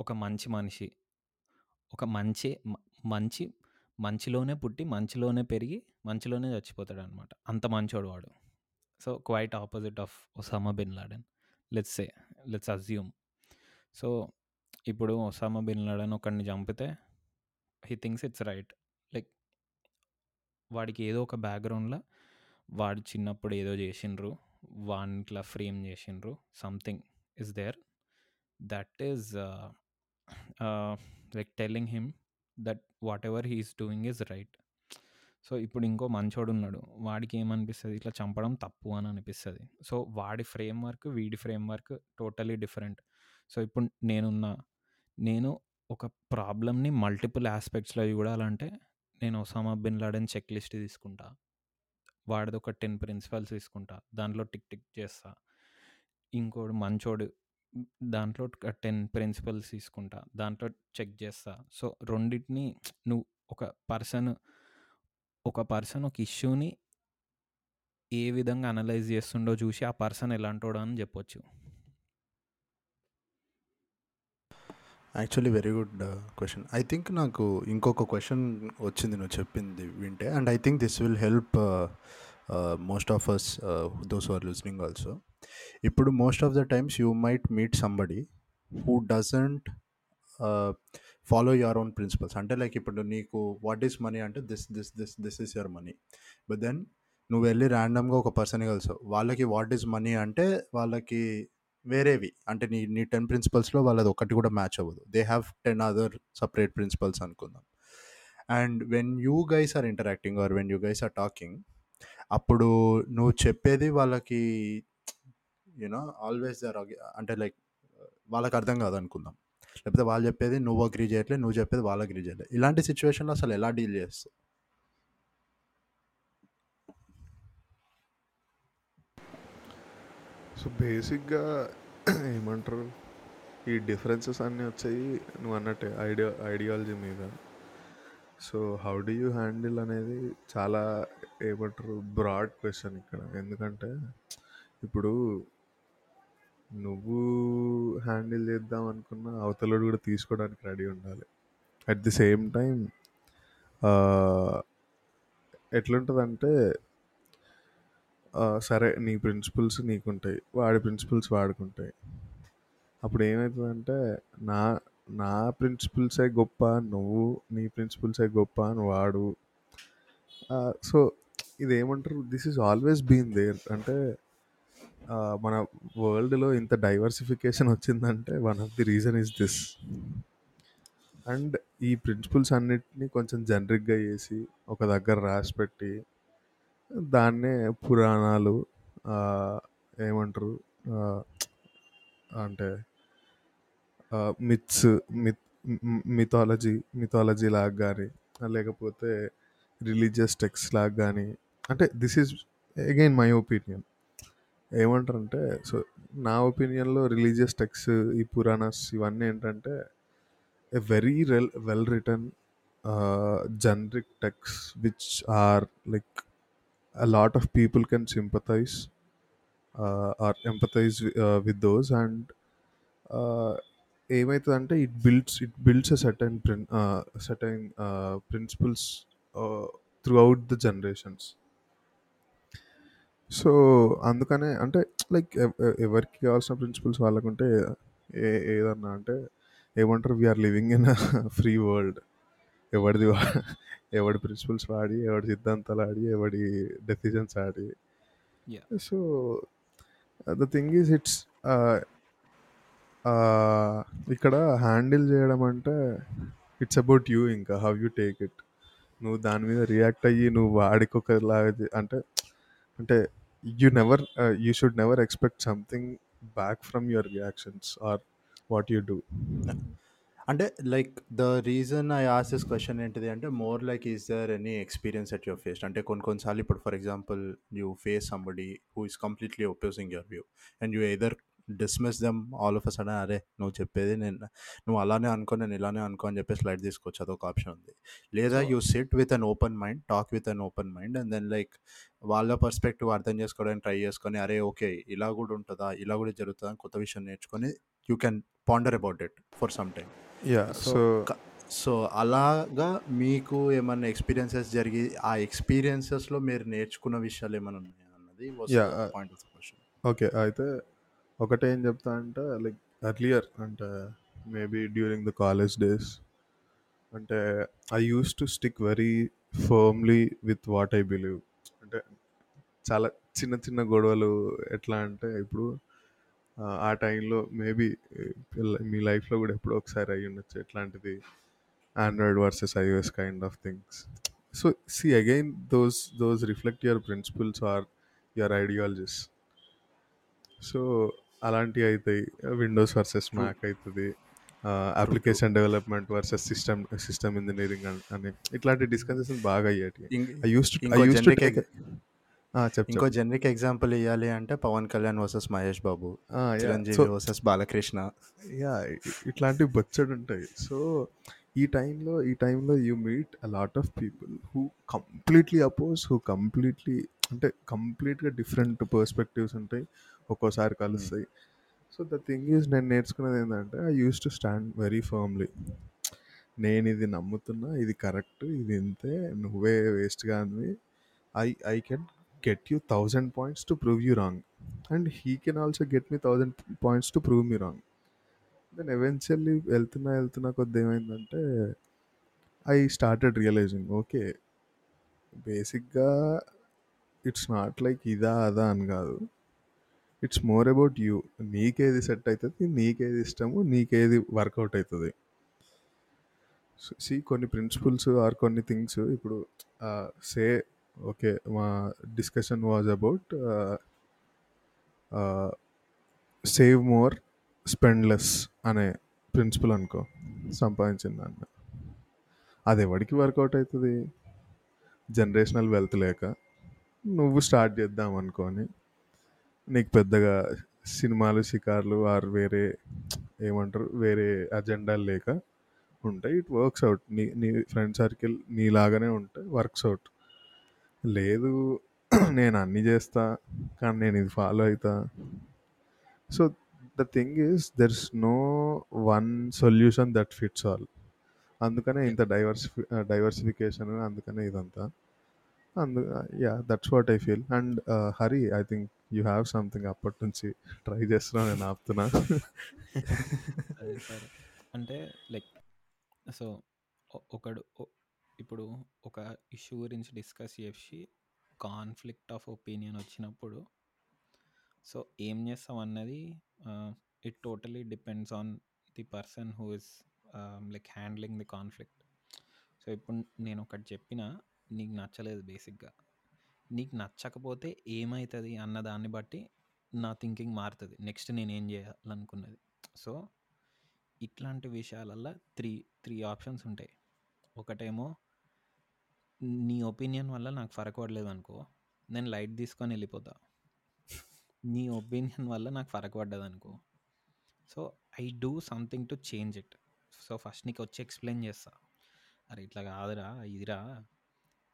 ఒక మంచి మనిషి. ఒక మంచి మంచి మంచిలోనే పుట్టి మంచిలోనే పెరిగి మంచిలోనే చచ్చిపోతాడు అనమాట అంత మంచోడు వాడు. So quite opposite of Osama bin Laden. Let's say let's assume. So ఇప్పుడు ఒసామా బిన్ లాడెన్ ఒకడిని చంపితే హీ థింగ్స్ ఇట్స్ రైట్. వాడికి ఏదో ఒక బ్యాక్గ్రౌండ్లో వాడు చిన్నప్పుడు ఏదో చేసిండ్రు వాడిని ఇట్లా ఫ్రేమ్ చేసిండ్రు something is there that is like telling him that whatever he's doing is right so ఇప్పుడు ఇంకో మంచోడు ఉన్నాడు. వాడికి ఏమనిపిస్తుంది? ఇట్లా చంపడం తప్పు అని అనిపిస్తుంది. సో వాడి ఫ్రేమ్ వర్క్ వీడి framework totally different so ఇప్పుడు నేనున్న నేను ఒక ప్రాబ్లమ్ని మల్టిపుల్ ఆస్పెక్ట్స్లో చూడాలంటే నేను Osama bin Laden checklist తీసుకుంటా. వాడిది ఒక టెన్ ప్రిన్సిపల్స్ తీసుకుంటా. దాంట్లో టిక్ టిక్ చేస్తా. ఇంకోడు మంచోడు దాంట్లో టెన్ ప్రిన్సిపల్స్ తీసుకుంటా. దాంట్లో చెక్ చేస్తా. సో రెండింటిని నువ్వు ఒక పర్సన్ ఒక పర్సన్ ఒక ఇష్యూని ఏ విధంగా అనలైజ్ చేస్తుండో చూసి ఆ పర్సన్ ఎలాంటోడో అని చెప్పొచ్చు. Actually very good question I think నాకు ఇంకొక క్వశ్చన్ వచ్చింది నువ్వు చెప్పింది వింటే. And I think this will help most of us those are listening also ఇప్పుడు most of the times you might meet somebody who doesn't follow your own principles అంటే like ఇప్పుడు నీకు వాట్ ఈస్ మనీ అంటే this this this this is your money but then నువ్వు వెళ్ళి ర్యాండమ్గా ఒక person కలిసావు వాళ్ళకి వాట్ ఈస్ మనీ అంటే వాళ్ళకి వేరేవి. అంటే నీ నీ టెన్ ప్రిన్సిపల్స్లో వాళ్ళది ఒకటి కూడా మ్యాచ్ అవ్వదు. They have ten other separate principles అనుకుందాం. And when you guys are interacting or when you guys are talking అప్పుడు నువ్వు చెప్పేది వాళ్ళకి యూనో ఆల్వేస్ దర్ అంటే లైక్ వాళ్ళకి అర్థం కాదు అనుకుందాం లేకపోతే వాళ్ళు చెప్పేది నువ్వు అగ్రీ చేయట్లేదు నువ్వు చెప్పేది వాళ్ళు అగ్రీ చేయలేదు ఇలాంటి సిచ్యువేషన్లో అసలు ఎలా డీల్ చేస్తావు? సో బేసిక్గా ఏమంటారు? ఈ డిఫరెన్సెస్ అన్నీ వచ్చాయి. నువ్వు అన్నట్టే ఐడియా ఐడియాలజీ మీద. So how do you handle అనేది చాలా ఏమంటారు? బ్రాడ్ క్వశ్చన్ ఇక్కడ. ఎందుకంటే ఇప్పుడు నువ్వు హ్యాండిల్ చేద్దాం అనుకున్న అవతలడు కూడా తీసుకోవడానికి రెడీ ఉండాలి. At the same time uh, ఎట్లుంటుందంటే సరే నీ ప్రిన్సిపల్స్ నీకుంటాయి వాడి ప్రిన్సిపల్స్ వాడుకుంటాయి. అప్పుడు ఏమవుతుందంటే నా నా ప్రిన్సిపల్సే గొప్ప నువ్వు నీ ప్రిన్సిపల్సే గొప్ప అని వాడు. సో ఇది ఏమంటారు this is always been there అంటే మన వరల్డ్లో ఇంత డైవర్సిఫికేషన్ వచ్చిందంటే one of the reason is this. And ఈ ప్రిన్సిపల్స్ అన్నిటిని కొంచెం జనరిక్గా చేసి ఒక దగ్గర రాసి పెట్టి దాన్నే పురాణాలు ఏమంటారు అంటే మిత్స్ మిత్ మిథాలజీ మిథాలజీ లాగా కానీ లేకపోతే రిలీజియస్ టెక్స్ట్ లాగా కానీ అంటే this is again my opinion ఏమంటారంటే సో నా ఒపీనియన్‌లో రిలీజియస్ టెక్స్ట్ ఈ పురాణాస్ ఇవన్నీ ఏంటంటే a very రెల్ well written ah, generic text which are like a lot of people can sympathize uh, or empathize wi- uh, with those and uh, ఏమవుతుందంటే it builds it builds a certain ప్రిన్ certain principles throughout the generations so అందుకనే అంటే like ఎవరికి కావాల్సిన principles వాళ్ళకుంటే ఏ ఏదన్నా అంటే ఏమంటారు we're living in free world ఎవరిది ఎవడి ప్రిన్సిపల్స్ వాడి ఎవడి సిద్ధాంతాలు ఆడి ఎవడి decisions Audi. So the thing is it's ఇక్కడ హ్యాండిల్ చేయడం అంటే ఇట్స్ అబౌట్ యూ ఇంకా హౌ యూ టేక్ ఇట్ నువ్వు దాని మీద రియాక్ట్ అయ్యి నువ్వు వాడికి ఒకలాగా చే- అంటే అంటే you never you should never expect something back from your reactions or what you do అంటే like the reason I ask this question ఏంటిది అంటే more like is there any experience at your face అంటే కొన్ని కొన్నిసార్లు ఇప్పుడు for example you face somebody who is completely opposing your view and you either dismiss them all of a sudden అరే నువ్వు చెప్పేది నేను నువ్వు అలానే అనుకో నేను ఇలానే అనుకో అని చెప్పేసి లైట్ తీసుకోవచ్చు అదొక ఆప్షన్ ఉంది. లేదా you sit with an open mind talk with an open mind and then like వాళ్ళ పర్స్పెక్టివ్ అర్థం చేసుకోవడానికి ట్రై చేసుకొని అరే ఓకే ఇలా కూడా ఉంటుందా? ఇలా కూడా జరుగుతుందా? కొత్త విషయం నేర్చుకొని you can ponder about it for some time yeah so so అలాగా మీకు ఏమన్నా ఎక్స్పీరియన్సెస్ జరిగి ఆ ఎక్స్పీరియన్సెస్లో మీరు నేర్చుకున్న విషయాలు ఏమైనా ఉన్నాయా అన్నది పాయింట్ ఆఫ్ క్వశ్చన్ ఓకే అయితే ఒకటే ఏం చెప్తా అంటే లైక్ ఎర్లియర్ అంటే maybe during the college days అంటే I use to stick very firmly with what I believe అంటే చాలా చిన్న చిన్న గొడవలు ఎట్లా అంటే ఇప్పుడు ఆ, టైంలో మేబీ మీ లైఫ్లో కూడా ఎప్పుడో ఒకసారి అయ్యి ఉండొచ్చు. ఎట్లాంటిది? Android versus iOS kind of things so see again those those reflect your principles or your ideologies so అలాంటివి అవుతాయి విండోస్ వర్సెస్ మ్యాక్ అవుతుంది application development versus system system engineering అని ఇట్లాంటి డిస్కషన్స్ బాగా అయ్యేటి I use to I use to ఇంకో generic example ఇవ్వాలి అంటే Pawan Kalyan versus Mahesh Babu so Chiranjeevi versus Balakrishna. Yeah ఇట్లాంటివి బొచ్చడు ఉంటాయి సో ఈ టైంలో ఈ టైంలో you meet a lot of people who completely oppose who completely అంటే కంప్లీట్గా డిఫరెంట్ పర్స్పెక్టివ్స్ ఉంటాయి ఒక్కోసారి Hmm. కలుస్తాయి. సో ద థింగ్ ఈజ్ నేను నేర్చుకున్నది ఏంటంటే I use to stand very firmly. నేను ఇది నమ్ముతున్నా ఇది కరెక్ట్ ఇది ఇంతే నువ్వే వేస్ట్ కానీ I I can get you thousand points to prove you wrong and he can also get me thousand points to prove me wrong then eventually వెళ్తున్నా వెళ్తున్నా కొద్ది ఏమైందంటే ఐ స్టార్టెడ్ రియలైజింగ్ ఓకే బేసిక్గా it's not like ఇదా అదా అని కాదు. It's more about you నీకేది సెట్ అవుతుంది నీకేది ఇష్టము నీకేది వర్కౌట్ అవుతుంది సి కొన్ని ప్రిన్సిపల్స్ ఆర్ కొన్ని థింగ్స్ ఇప్పుడు సే ఓకే మా discussion was about save more spend less అనే ప్రిన్సిపల్ అనుకో సంపాదించిన దాన్ని. అది ఎవరికి వర్కౌట్ అవుతుంది? జనరేషనల్ వెల్త్ లేక నువ్వు స్టార్ట్ చేద్దాం అనుకోని నీకు పెద్దగా సినిమాలు షికార్లు ఆర్ వేరే ఏమంటారు వేరే అజెండాలు లేక ఉంటాయి ఇట్ వర్క్స్ అవుట్. నీ నీ ఫ్రెండ్ సర్కిల్ నీలాగానే ఉంటాయి వర్క్స్ అవుట్. లేదు నేను అన్నీ చేస్తా కానీ నేను ఇది ఫాలో అవుతా so the thing is there is no one solution that fits all అందుకనే ఇంత డైవర్సిఫి డైవర్సిఫికేషన్ uh, అందుకనే ఇదంతా. అందు yeah that's what I feel and Hari I think you have something అప్పటి నుంచి ట్రై చేస్తున్నా నేను ఆపుతున్నా. సరే సరే. అంటే లైక్ సో ఒకడు ఒ- ఇప్పుడు ఒక ఇష్యూ గురించి డిస్కస్ చేసి కాన్ఫ్లిక్ట్ ఆఫ్ ఒపీనియన్ వచ్చినప్పుడు సో ఏం చేస్తాం అన్నది it totally depends on the person who is like handling the conflict. So ఇప్పుడు నేను ఒకటి చెప్పిన నీకు నచ్చలేదు బేసిక్గా. నీకు నచ్చకపోతే ఏమవుతుంది అన్న దాన్ని బట్టి నా థింకింగ్ మారుతుంది. నెక్స్ట్ నేను ఏం చేయాలనుకున్నది. సో ఇట్లాంటి విషయాలల్లో త్రీ త్రీ ఆప్షన్స్ ఉంటాయి. ఒకటేమో నీ ఒపీనియన్ వల్ల నాకు ఫరక పడలేదు అనుకో నేను లైట్ తీసుకొని వెళ్ళిపోతా. నీ ఒపీనియన్ వల్ల నాకు ఫరక్ పడ్డదనుకో so I do something to change it. So first నీకు వచ్చి ఎక్స్ప్లెయిన్ చేస్తా. అరే ఇట్లా కాదురా ఇదిరా.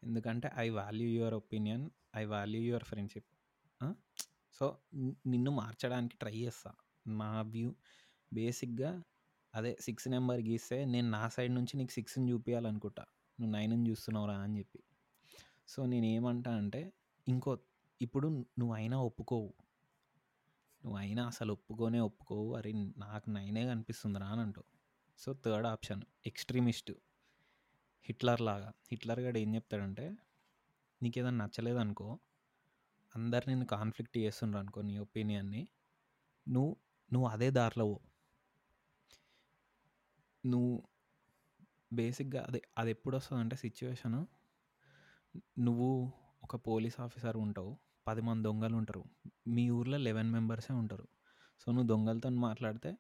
ఎందుకంటే I value your opinion I value your friendship. So నిన్ను మార్చడానికి ట్రై చేస్తా. నా వ్యూ బేసిక్గా అదే సిక్స్ నెంబర్ గీస్తే నేను నా సైడ్ నుంచి నీకు సిక్స్ని చూపించాలనుకుంటా నువ్వు నైన్ చూస్తున్నావురా అని చెప్పి. సో నేను ఏమంటా అంటే ఇంకో ఇప్పుడు నువ్వు అయినా ఒప్పుకోవు. నువ్వు అయినా అసలు ఒప్పుకోనే ఒప్పుకోవు. అరే నాకు నైనే కనిపిస్తుందిరా అని అంటావు. So third option extremist. Hitler లాగా. హిట్లర్ గడు ఏం చెప్తాడంటే నీకు ఏదైనా నచ్చలేదనుకో అందరు నేను కాన్ఫ్లిక్ట్ చేస్తుండ్రు అనుకో నీ ఒపీనియన్ని నువ్వు నువ్వు అదే దారిలో నువ్వు బేసిక్గా అది అది ఎప్పుడు వస్తుందంటే సిచ్యువేషను. నువ్వు ఒక పోలీస్ ఆఫీసర్ ఉంటావు పది మంది దొంగలు ఉంటారు మీ ఊర్లో లెవెన్ మెంబర్సే ఉంటారు. సో నువ్వు దొంగలతో మాట్లాడితే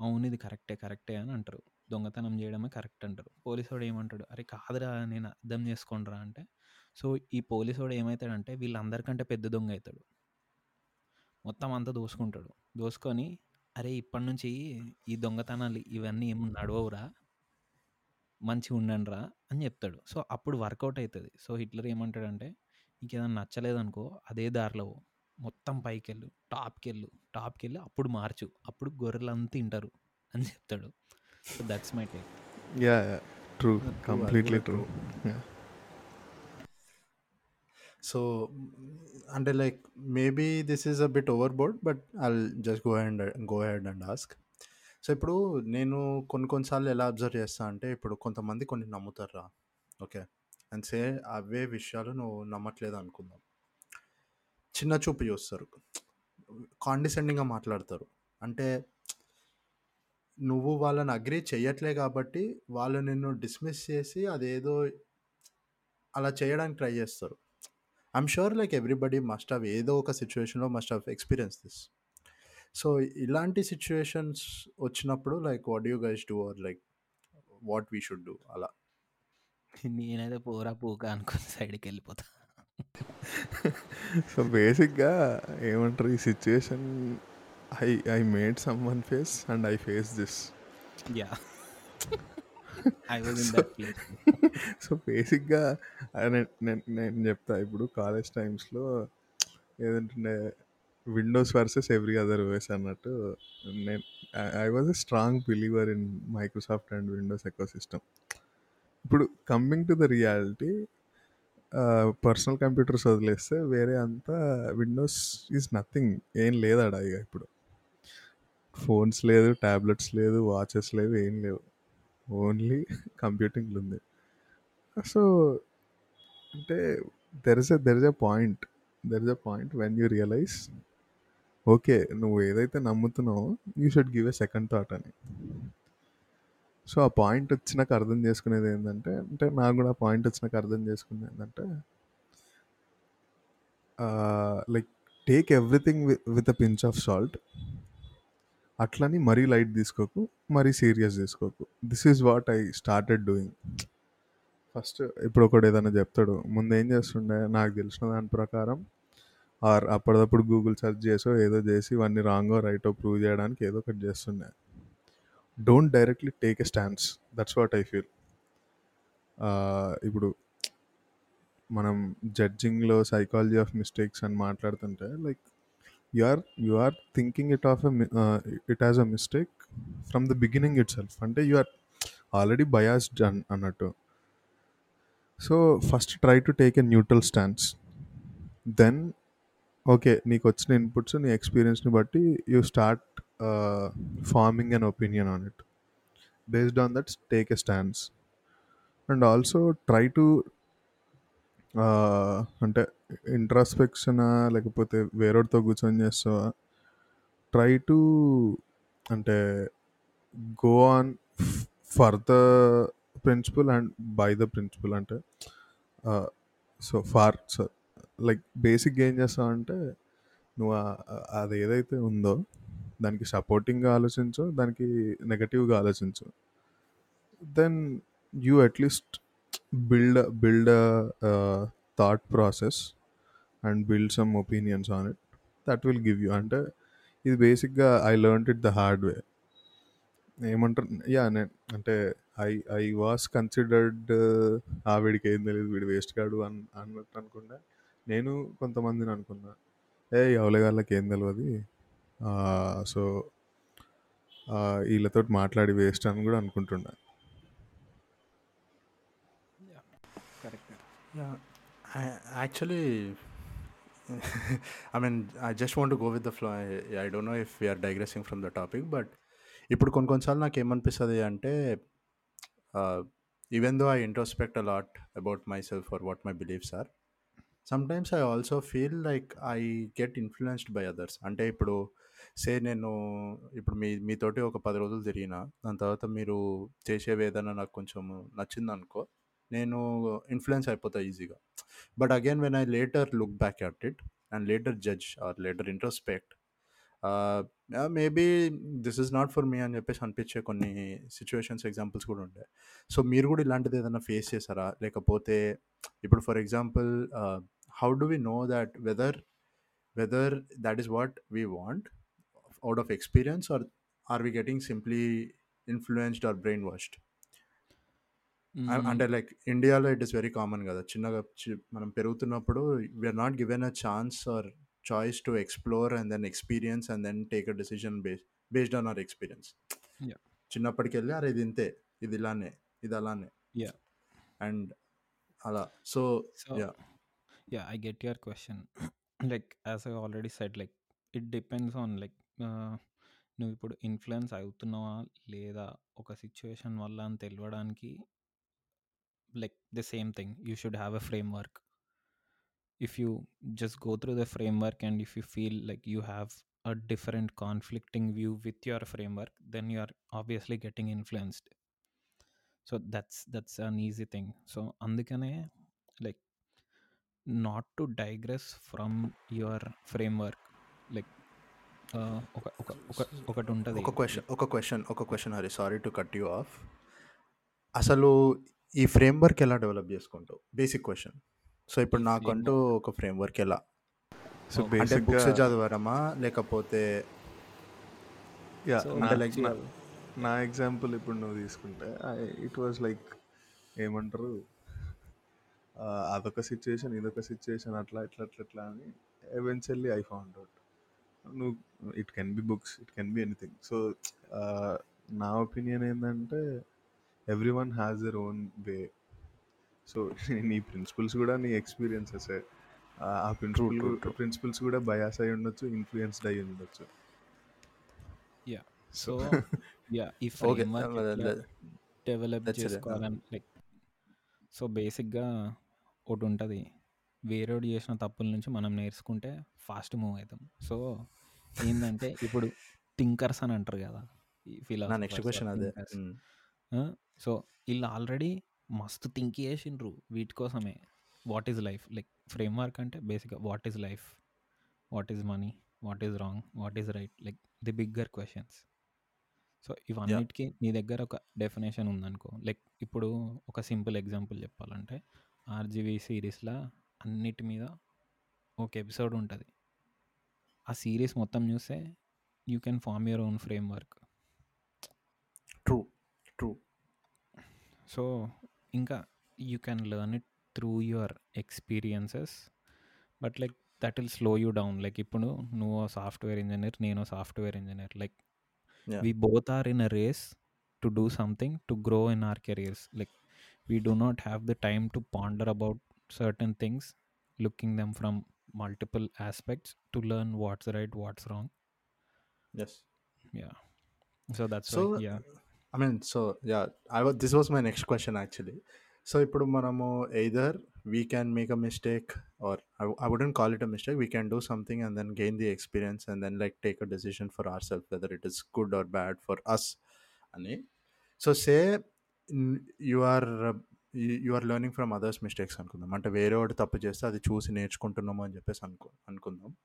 అవును ఇది కరెక్టే కరెక్టే అని అంటారు. దొంగతనం చేయడమే కరెక్ట్ అంటారు. పోలీసోడు ఏమంటాడు అరే కాదురా నేను అర్థం చేసుకోండిరా అంటే సో ఈ పోలీసోడు వాడు ఏమవుతాడంటే వీళ్ళందరికంటే పెద్ద దొంగ అవుతాడు మొత్తం అంతా దోసుకుంటాడు. దోసుకొని అరే ఇప్పటి నుంచి ఈ దొంగతనాలు ఇవన్నీ ఏమి నడవవురా మంచిగా ఉండండిరా అని చెప్తాడు. సో అప్పుడు వర్కౌట్ అవుతుంది సో హిట్లర్ ఏమంటాడంటే నీకు ఏదైనా నచ్చలేదనుకో అదే దారిలో పో. మొత్తం పైకి వెళ్ళు టాప్కి వెళ్ళు టాప్కి వెళ్ళి అప్పుడు మార్చు. అప్పుడు గొర్రెలంతా తింటారు. అని చెప్తాడు. So that's my take. Yeah true. అది కంప్లీట్లీ కూడా ట్రూ. సో అంటే like maybe this is a bit overboard but I'll just go and go head and ask. So ఇప్పుడు నేను కొన్ని కొన్నిసార్లు ఎలా అబ్జర్వ్ చేస్తా అంటే ఇప్పుడు కొంతమంది కొన్ని నమ్ముతారా ఓకే. అండ్ సే అవే విషయాలు నువ్వు నమ్మట్లేదు అనుకుందాం. చిన్న చూపు చూస్తారు. కాండిసెండింగ్గా మాట్లాడతారు. అంటే నువ్వు వాళ్ళని అగ్రి చేయట్లే కాబట్టి వాళ్ళు నిన్ను డిస్మిస్ చేసి అదేదో అలా చేయడానికి ట్రై చేస్తారు. I'm sure like everybody must have ఏదో ఒక సిచ్యువేషన్లో must have experience this. So ఇలాంటి సిచ్యువేషన్స్ వచ్చినప్పుడు like what you guys do? Or like what we should do? అలా. నేనైతే పోరా పూక అనుకుని సైడ్కి వెళ్ళిపోతా సో బేసిక్గా ఏమంటారు ఈ situation I I made someone face and I face this. Yeah. I was in that place. So బేసిక్గా నేను నేను చెప్తా ఇప్పుడు కాలేజ్ టైమ్స్లో ఏదంటే Windows versus every other ways అన్నట్టు నేను I was a strong believer in Microsoft and Windows ecosystem ఇప్పుడు coming to the reality personal computers వదిలేస్తే వేరే అంతా విండోస్ ఈజ్ నథింగ్ ఏం లేదాడ ఇక ఇప్పుడు. ఫోన్స్ లేదు ట్యాబ్లెట్స్ లేదు వాచెస్ లేవు ఏం లేవు. ఓన్లీ కంప్యూటింగ్లు ఉంది. సో అంటే there is a there is a point there is a point when you realize okay నువ్వు ఏదైతే నమ్ముతున్నావో you should give a second thought అని. సో ఆ పాయింట్ వచ్చినాక అర్థం చేసుకునేది ఏంటంటే అంటే నాకు కూడా ఆ పాయింట్ వచ్చినాక అర్థం చేసుకునేది ఏంటంటే like take everything with a pinch of salt అట్లని మరీ లైట్ తీసుకోకు మరీ serious తీసుకోకు this is what I started doing first ఇప్పుడు ఒకడు ఏదైనా చెప్తాడు ముందు ఏం చేస్తుండే? నాకు తెలిసిన దాని ప్రకారం ఆర్ అప్పటిదప్పుడు గూగుల్ సెర్చ్ చేసో ఏదో చేసి ఇవన్నీ రాంగో రైటో ప్రూవ్ చేయడానికి ఏదో ఒకటి చేస్తుండే. Don't directly take a stands that's what I feel ఇప్పుడు మనం జడ్జింగ్లో సైకాలజీ ఆఫ్ మిస్టేక్స్ అని మాట్లాడుతుంటే like you are you are thinking it of it as a mistake from the beginning itself అంటే యు ఆర్ ఆల్రెడీ బయాస్డ్ అన్ అన్నట్టు. So first try to take a neutral stands then okay నీకు వచ్చిన inputs నీ ఎక్స్పీరియన్స్ని బట్టి you start forming an opinion on it based on that take a stance and also try to అంటే ఇంట్రాస్పెక్షనా లేకపోతే వేరోడితో కూర్చొని చేస్తావా? ట్రై టు అంటే go on for the principle and by the principle అంటే సో ఫార్ సార్ లైక్ బేసిక్గా ఏం చేస్తావు అంటే నువ్వు అది ఏదైతే ఉందో దానికి సపోర్టింగ్గా ఆలోచించు దానికి నెగటివ్గా ఆలోచించు. Then you at least build build thought process and build some opinions on it that will give you అంటే ఇది బేసిక్గా I learn it the hard way ఏమంటారు? యా నేను అంటే ఐ ఐ వాస్ కన్సిడర్డ్ ఆవిడికి ఏం తెలియదు వీడు వేస్ట్ కాడు అని అన్నట్టు అనుకుంటే. నేను కొంతమందిని అనుకున్నా. ఏ ఎవరిగాళ్ళకి ఏం తెలియదు సో వీళ్ళతో మాట్లాడి వేస్ట్ అని కూడా అనుకుంటున్నా correct. I mean I just want go with the flow I don't know if we're digressing from the topic but ఇప్పుడు కొన్ని కొన్నిసార్లు నాకు ఏమనిపిస్తుంది అంటే even though I introspect a lot about myself or what my beliefs are sometimes I also feel like I get influenced by others అంటే ఇప్పుడు సే నేను ఇప్పుడు మీ మీతోటి ఒక పది రోజులు తిరిగిన దాని తర్వాత మీరు చేసేవి ఏదైనా నాకు కొంచెం నచ్చింది అనుకో నేను ఇన్ఫ్లుయెన్స్ అయిపోతా ఈజీగా but again when I later look back at it and later judge or later introspect maybe this is not for me అని చెప్పేసి అనిపించే కొన్ని సిచ్యువేషన్స్ ఎగ్జాంపుల్స్ కూడా ఉండే. సో మీరు కూడా ఇలాంటిది ఏదైనా ఫేస్ చేశారా? లేకపోతే ఇప్పుడు for example how do we know that whether whether that is what we want out of experience or or we getting simply influenced or brain washed అంటే లైక్ ఇండియాలో ఇట్ ఇస్ వెరీ కామన్ కదా. చిన్నగా చి- మనం పెరుగుతున్నప్పుడు we are not given a chance or choice to explore and then experience and then take a decision base based on our experience Yeah. చిన్నప్పటికి వెళ్ళి అరే ఇది ఇంతే ఇది ఇలానే ఇది అలానే. Yeah. అండ్ అలా. So so Yeah. Yeah I get your question like as I already said like it depends on like నువ్వు ఇప్పుడు ఇన్ఫ్లుయెన్స్ అవుతున్నావా? లేదా ఒక సిచ్యువేషన్ వల్ల అని తెలియడానికి like the same thing you should have a framework if you just go through the framework and if you feel like you have a different conflicting view with your framework then you are obviously getting influenced. So that's that's an easy thing. So అందుకనే like not to digress from your framework. Like uh, ఒక ఒక ఒక ఒకటి ఉంటుంది ఒక question ఒక question ఒక question Hari sorry to cut you off అసలు ఈ ఫ్రేమ్వర్క్ ఎలా డెవలప్ చేసుకుంటావు? బేసిక్ క్వశ్చన్ సో ఇప్పుడు నాకంటూ ఒక ఫ్రేమ్వర్క్ ఎలా? సో. అంటే బేసిక్గా బుక్స్ చదవడమా? లేకపోతే నా ఎగ్జాంపుల్ ఇప్పుడు నువ్వు తీసుకుంటే ఇట్ వాజ్ లైక్ ఏమంటారు? అదొక సిచ్యువేషన్ ఇదొక సిచ్యువేషన్ అట్లా ఇట్లా అట్లా ఇట్లా అని ఎవెన్చువల్లీ ఐ ఫౌండ్ అవుట్ నువ్వు it can be books it can be anything so నా ఒపీనియన్ ఏంటంటే everyone has their own way so నీ ప్రిన్సిపల్స్ కూడా నీ ఎక్స్పీరియన్సెస్ ఆ ప్రిన్సిపల్. ప్రిన్సిపల్స్ కూడా బయాస్ అయి ఉండొచ్చు ఇన్ఫ్లుయెన్స్డ్ అయి ఉండొచ్చు. యా సో యా ఈ ఫ్రేమ్వర్క్ డెవలప్. చేసుకోవాలని లైక్ సో బేసిక్గా ఒకటి ఉంటుంది వేరేడు చేసిన తప్పుల నుంచి మనం నేర్చుకుంటే ఫాస్ట్ మూవ్ అవుతాం సో ఏంటంటే ఇప్పుడు థింకర్స్ అని అంటారు కదా ఈ నెక్స్ట్ క్వశ్చన్ అదే సో వీళ్ళు ఆల్రెడీ మస్తు థింక్ చేసిండ్రు వీటి కోసమే what is life like framework అంటే బేసిక్గా what is life what is money what is wrong what is right like the bigger questions so ఇవన్నిటికీ నీ దగ్గర ఒక డెఫినేషన్ ఉందనుకో లైక్ ఇప్పుడు ఒక సింపుల్ ఎగ్జాంపుల్ చెప్పాలంటే ఆర్జీవీ సిరీస్లో అన్నిటి మీద ఒక ఎపిసోడ్ ఉంటుంది. ఆ సిరీస్ మొత్తం చూస్తే you can form your own framework true true. So ఇంకా you can learn it through your experiences. But like that will slow you down. Like ఇప్పుడు నువ్వు సాఫ్ట్వేర్ ఇంజనీర్ నేను software engineer. Like we both are in a race to do something to grow in our careers like we do not have the time to ponder about certain things looking them from multiple aspects to learn what's right what's wrong. Yes yeah. So that's so why yeah. I mean so yeah I was this was my next question actually so ఇప్పుడు మనము either we can make a mistake or I wouldn't call it a mistake we can do something and then gain the experience and then like take a decision for our self whether it is good or bad for us అని so say you are you are learning from others mistakes అనుకుందాం. అంటే వేరే వాడు తప్పు చేస్తే అది చూసి నేర్చుకుంటున్నాము అని చెప్పేసి అనుకో అనుకుందాం.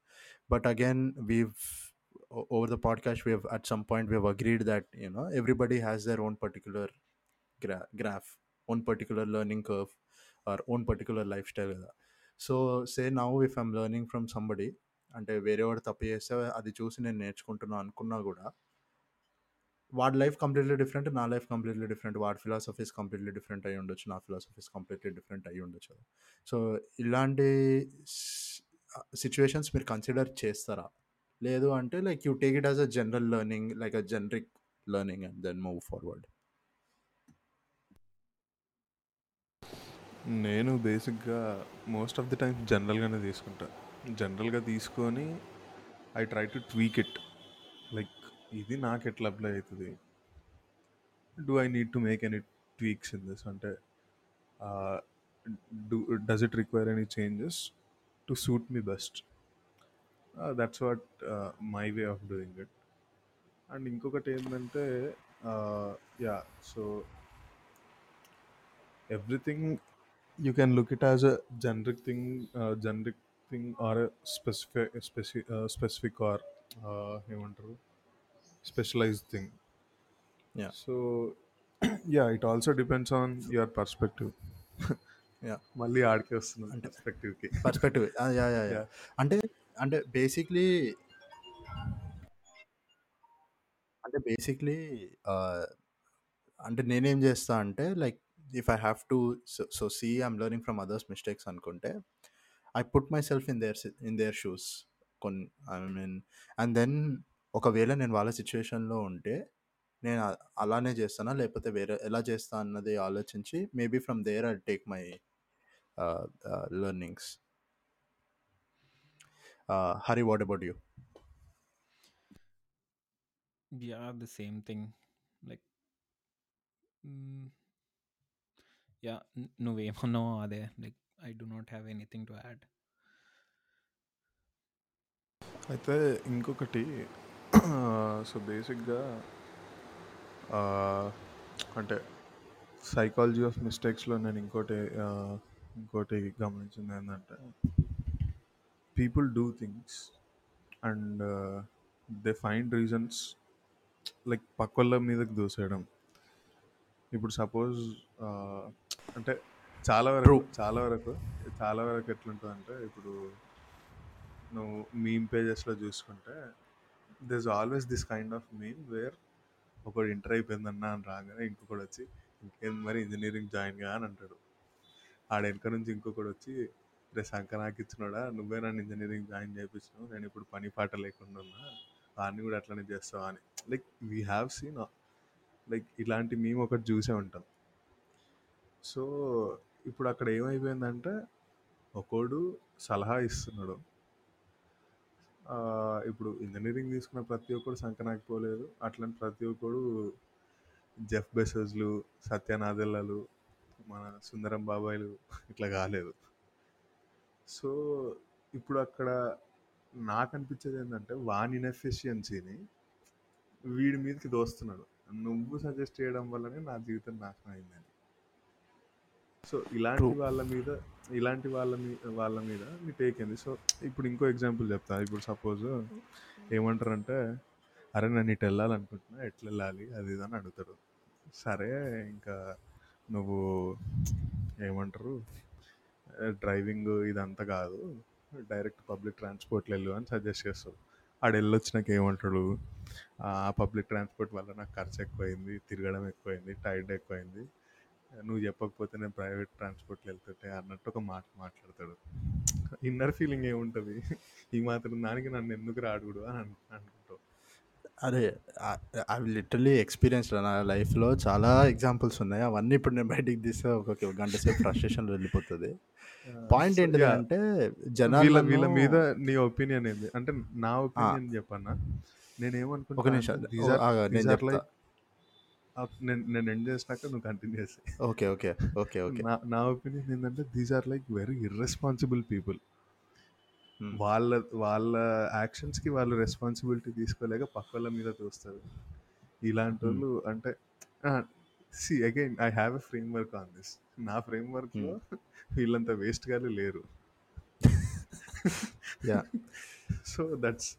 But again we over the podcast we at some point we agreed that you know everybody has their own particular gra graph own particular learning curve or own particular life style కదా so say now if I'm learning from somebody అంటే వేరే వాడు తప్పు చేస్తే అది చూసి నేను నేర్చుకుంటున్నాను అనుకున్నా కూడా వాడి లైఫ్ కంప్లీట్లీ డిఫరెంట్ నా లైఫ్ కంప్లీట్లీ డిఫరెంట్ వాడి ఫిలాసఫీస్ కంప్లీట్లీ డిఫరెంట్ అయి ఉండొచ్చు నా ఫిలాసఫీస్ కంప్లీట్లీ డిఫరెంట్ అయి ఉండొచ్చు. సో ఇలాంటి సిచ్యువేషన్స్ మీరు కన్సిడర్ చేస్తారా? లేదు అంటే like you take it as a general learning like a generic learning and then move forward. నేను బేసిక్గా మోస్ట్ ఆఫ్ ది టైమ్ జనరల్గానే తీసుకుంటా. జనరల్గా తీసుకొని I try to tweak it. Like ఇది నాకు ఎట్లా అప్లై అవుతుంది? Do I need to make any tweaks in this అంటే do does it require any changes to suit me best that's what my way of doing it and ఇంకొకటి ఏంటంటే yeah so everything you can look it as a generic thing generic thing or or స్పెసి specific or ఏమంటారు? Specialized thing Yeah. so yeah it also depends on your perspective Yeah. మళ్ళీ ఆడికి వస్తున్నాం పర్స్పెక్టివ్కి perspective yeah yeah yeah. అంటే అంటే basically అంటే basically అంటే నేనేం చేస్తా అంటే like if I have to so see I'm learning from others mistakes అనుకుంటే I put my self in there in their shoes కొన్ని ఐ మీన్ అండ్ దెన్ ఒకవేళ నేను వాళ్ళ సిచ్యువేషన్లో ఉంటే నేను అ- అలానే చేస్తానా? లేకపోతే వేరే ఎలా చేస్తా అన్నది ఆలోచించి maybe from there I take my learnings. Hari what about you? Yeah, the same thing. Like, n- నువ్వేమన్నావో అదే. Like I do not have anything to add. అయితే ఇంకొకటి సో బేసిక్గా అంటే సైకాలజీ ఆఫ్ మిస్టేక్స్లో నేను ఇంకోటి ఆ, ఇంకోటి గమనించింది ఏంటంటే people do things and they find reasons like పక్కోళ్ళ మీదకి దూసేయడం ఇప్పుడు సపోజ్ అంటే చాలా వరకు. చాలా వరకు చాలా వరకు ఎట్లుంటుందంటే ఇప్పుడు నువ్వు మీమ్ పేజెస్లో చూసుకుంటే this always this kind of meme where ఒకడు ఇంటర్ అయిపోయిందన్నా అని రాగానే ఇంకొకడు వచ్చి ఇంకేం మరి ఇంజనీరింగ్ జాయిన్గా? అని అంటాడు. ఆడ వెనక నుంచి ఇంకొకడు వచ్చి రే శంక నాకు ఇచ్చినాడా? నువ్వే నన్ను ఇంజనీరింగ్ జాయిన్ చేయించినావు నేను ఇప్పుడు పని పాట లేకుండా ఉన్నా. వాడిని కూడా అట్లనే చేస్తావు? అని. Like we have seen like ఇలాంటి మేము ఒకటి చూసే ఉంటాం. సో ఇప్పుడు అక్కడ ఏమైపోయిందంటే ఒకడు సలహా ఇస్తున్నాడు. ఇప్పుడు ఇంజనీరింగ్ తీసుకున్న ప్రతి ఒక్కడు సంకనాకపోలేదు అట్లాంటి ప్రతి ఒక్కడు జెఫ్ బెసెస్లు సత్యనాదెల్లలు మన సుందరం బాబాయిలు ఇట్లా కాలేదు. సో ఇప్పుడు అక్కడ నాకు అనిపించేది ఏంటంటే వాన్ ఇన్ఎఫిషియన్సీని వీడి మీదకి దోస్తున్నాడు. నువ్వు సజెస్ట్ చేయడం వల్లనే నా జీవితం నాశనం అయిందని. సో ఇలాంటి. వాళ్ళ మీద ఇలాంటి వాళ్ళ మీద వాళ్ళ మీద మీ టేక్ ఏంది? సో ఇప్పుడు ఇంకో ఎగ్జాంపుల్ చెప్తా. ఇప్పుడు సపోజ్ ఏమంటారంటే అరే నన్ను ఇటు వెళ్ళాలనుకుంటున్నా ఎట్లా వెళ్ళాలి? అది ఇది అని అడుగుతాడు. సరే ఇంకా నువ్వు ఏమంటారు డ్రైవింగ్ ఇదంతా కాదు డైరెక్ట్ పబ్లిక్ ట్రాన్స్పోర్ట్లో వెళ్ళు అని సజెస్ట్ చేస్తాడు. ఆడు వెళ్ళొచ్చినాక ఏమంటాడు ఆ పబ్లిక్ ట్రాన్స్పోర్ట్ వల్ల నాకు ఖర్చు ఎక్కువైంది తిరగడం ఎక్కువైంది టైర్డ్ ఎక్కువైంది నువ్వు చెప్పకపోతే నేను ప్రైవేట్ ట్రాన్స్పోర్ట్లో వెళ్తుంటే అన్నట్టు ఒక మాట మాట్లాడతాడు. ఇన్నర్ ఫీలింగ్ ఏముంటుంది? ఈ మాత్రం దానికి నన్ను ఎందుకు రాడుగుడు అని అను అనుకుంటావు. అరే అవి లిటరలీ ఎక్స్పీరియన్స్ నా లైఫ్లో చాలా ఎగ్జాంపుల్స్ ఉన్నాయి. అవన్నీ ఇప్పుడు నేను బయటికి తీస్తే ఒక గంట సేపు ఫ్రస్ట్రేషన్లో వెళ్ళిపోతుంది. Point yeah. అంటే జనాలు వీళ్ళ మీద నీ ఒపీనియన్ ఏంది? అంటే నా ఒపీనియన్ చెప్పన్నా నేను ఒక నిమిషం. నేను చెప్తా. ఆ, నేను నేను ఎండ్ చేసినాక నువ్వు కంటిన్యూ చేసి. Okay okay okay okay. నా నా ఒపీనియన్ ఏంటంటే these are like very irresponsible people వాళ్ళ వాళ్ళ యాక్షన్స్కి వాళ్ళు రెస్పాన్సిబిలిటీ తీసుకోలేక పక్కల మీద చూస్తారు ఇలాంటి వాళ్ళు అంటే see again I have a framework on this నా ఫ్రేమ్ వర్క్లో వీళ్ళంత వేస్ట్ గానే లేరు. Yeah so that's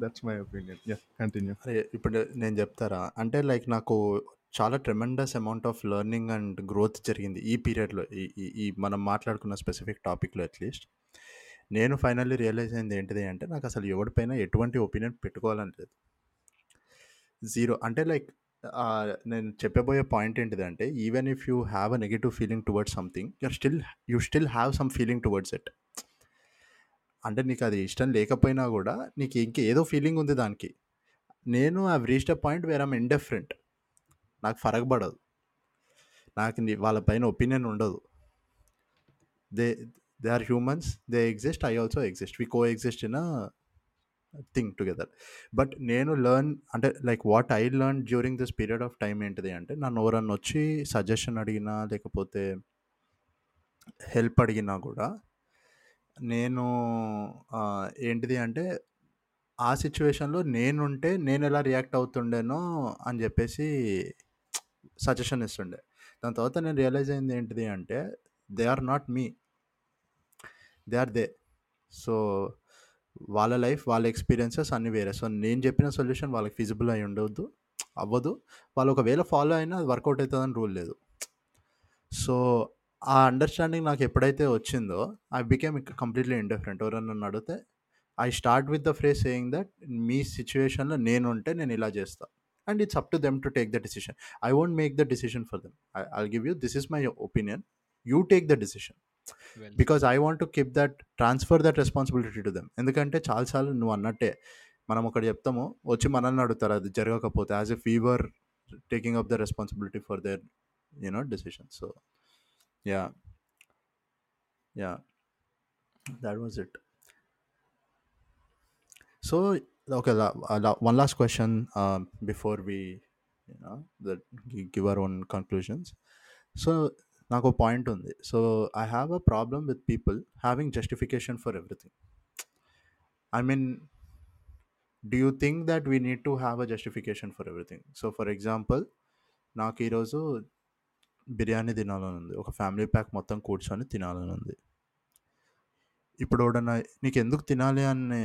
that's my opinion yeah continue అరే ఇప్పుడు నేను చెప్తారా? అంటే లైక్ నాకు చాలా tremendous amount of learning and growth జరిగింది ఈ పీరియడ్లో ఈ ఈ- మనం మాట్లాడుకున్న స్పెసిఫిక్ టాపిక్లో అట్లీస్ట్ నేను ఫైనల్లీ రియలైజ్ అయింది ఏంటిది అంటే నాకు అసలు ఎవరిపైన ఎటువంటి ఒపీనియన్ పెట్టుకోవాలని లేదు. జీరో అంటే లైక్ నేను చెప్పబోయే పాయింట్ ఏంటిది అంటే even if you have a negative feeling towards something you're still you still have some feeling towards it అంటే నీకు అది ఇష్టం లేకపోయినా కూడా నీకు ఇంక ఏదో ఫీలింగ్ ఉంది దానికి. నేను I reached a point where I'm indifferent నాకు ఫరక్ పడదు నాకు వాళ్ళ పైన ఒపీనియన్ ఉండదు. They they are humans they exist I also exist. We coexist in a thing together. But నేను లర్న్ అంటే like what I learn during this period of time ఏంటిది అంటే నన్ను ఎవరన్నా వచ్చి సజెషన్ అడిగినా లేకపోతే హెల్ప్ అడిగినా కూడా నేను ఏంటిది అంటే ఆ సిచ్యువేషన్లో నేనుంటే నేను ఎలా రియాక్ట్ అవుతుండేనో అని చెప్పేసి సజెషన్ ఇస్తుండే. దాని తర్వాత నేను రియలైజ్ అయింది ఏంటిది అంటే they are not me. They are they. So వాళ్ళ లైఫ్ వాళ్ళ ఎక్స్పీరియన్సెస్ అన్నీ వేరే. సో నేను చెప్పిన సొల్యూషన్ వాళ్ళకి ఫిజిబుల్ అయి ఉండవద్దు అవ్వదు. వాళ్ళు ఒకవేళ ఫాలో అయినా అది వర్కౌట్ అవుతుందని రూల్ లేదు. సో ఆ అండర్స్టాండింగ్ నాకు ఎప్పుడైతే వచ్చిందో ఐ బికేమ్ కంప్లీట్లీ ఇండిఫరెంట్ ఎవరైనా నన్ను అడిగితే I start with the phrase saying that మీ సిచ్యువేషన్లో నేను ఉంటే నేను ఇలా చేస్తా. And it's up to them to take the decision I won't make the decision for them I I'll give you this is my opinion you take the decision because I want to keep that transfer that responsibility to them ఎందుకంటే చాలాసార్లు నువ్వు అన్నట్టే మనం ఒకటి చెప్తాము వచ్చి మనల్ని అడుగుతారు అది జరగకపోతే as a fever taking up the responsibility for their you know decision so yeah yeah that was it. So okay la, uh, la- one last question um, before we you know that gi- give our own conclusions. So నాకు point ఉంది. So I have a problem with people having justification for everything I mean do you think that we need to have a justification for everything so for example నాకు ఈరోజు బిర్యానీ తినాలని ఉంది ఒక family pack మొత్తం కూర్చొని తినాలని ఉంది ఇప్పుడు ఎవడన్నా నీకు ఎందుకు తినాలి అని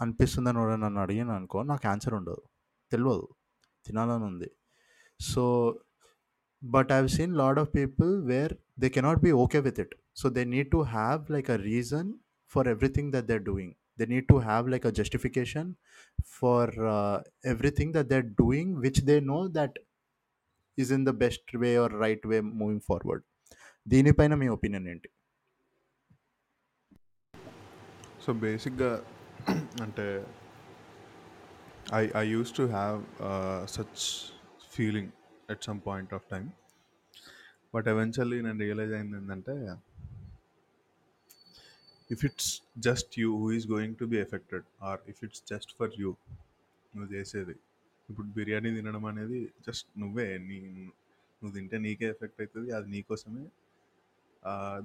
అనిపిస్తుందని ఎవడన్నా నన్ను అడిగాను అనుకో నాకు ఆన్సర్ ఉండదు. తెలియదు తినాలని ఉంది so but I seen lot of people where they cannot be okay with it. So they need to have like a reason for everything that they doing. They need to have like a justification for everything that they're doing which they know that is in the best way or right way moving forward దీనిపైన మీ opinion ఏంటి? So బేసిక్గా అంటే I I use to have such feeling at some point of time but eventually నేను realise అయింది ఏంటంటే if it's just you who is going to be affected or if it's just for you నువ్వు చేసేది ఇప్పుడు బిర్యానీ తినడం అనేది just నువ్వే నీ నువ్వు తింటే నీకే ఎఫెక్ట్ అవుతుంది అది నీకోసమే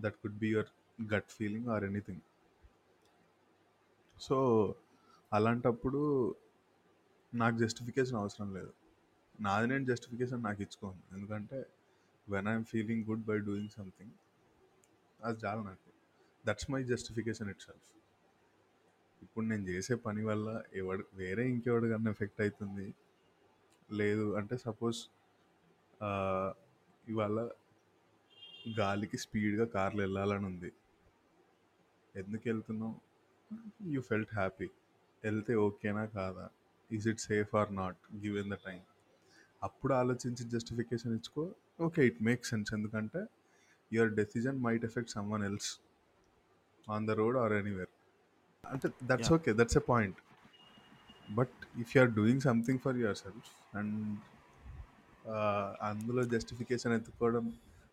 that could be your gut feeling or anything so అలాంటప్పుడు నాకు జస్టిఫికేషన్ అవసరం లేదు. నాది నేను జస్టిఫికేషన్ నాకు ఇచ్చుకోను. ఎందుకంటే when I'm feeling good by doing something అది చాలు నాకు. That's my justification itself ఇప్పుడు నేను చేసే పని వల్ల ఎవడు వేరే ఇంకెవడికన్నా ఎఫెక్ట్ అవుతుంది లేదు. అంటే సపోజ్ ఇవాళ గాలికి స్పీడ్గా కార్లు వెళ్ళాలని ఉంది ఎందుకు వెళ్తున్నావు యూ ఫెల్ట్ హ్యాపీ. వెళ్తే ఓకేనా కాదా? Is it safe or not? Given the time అప్పుడు ఆలోచించి జస్టిఫికేషన్ ఇచ్చుకో. Okay it make sense. ఎందుకంటే your decision might affect someone else on the road or anywhere. అంటే that's. Okay. That's a point. But if you are doing something for your self and అందులో justification ఎత్తుకోవడం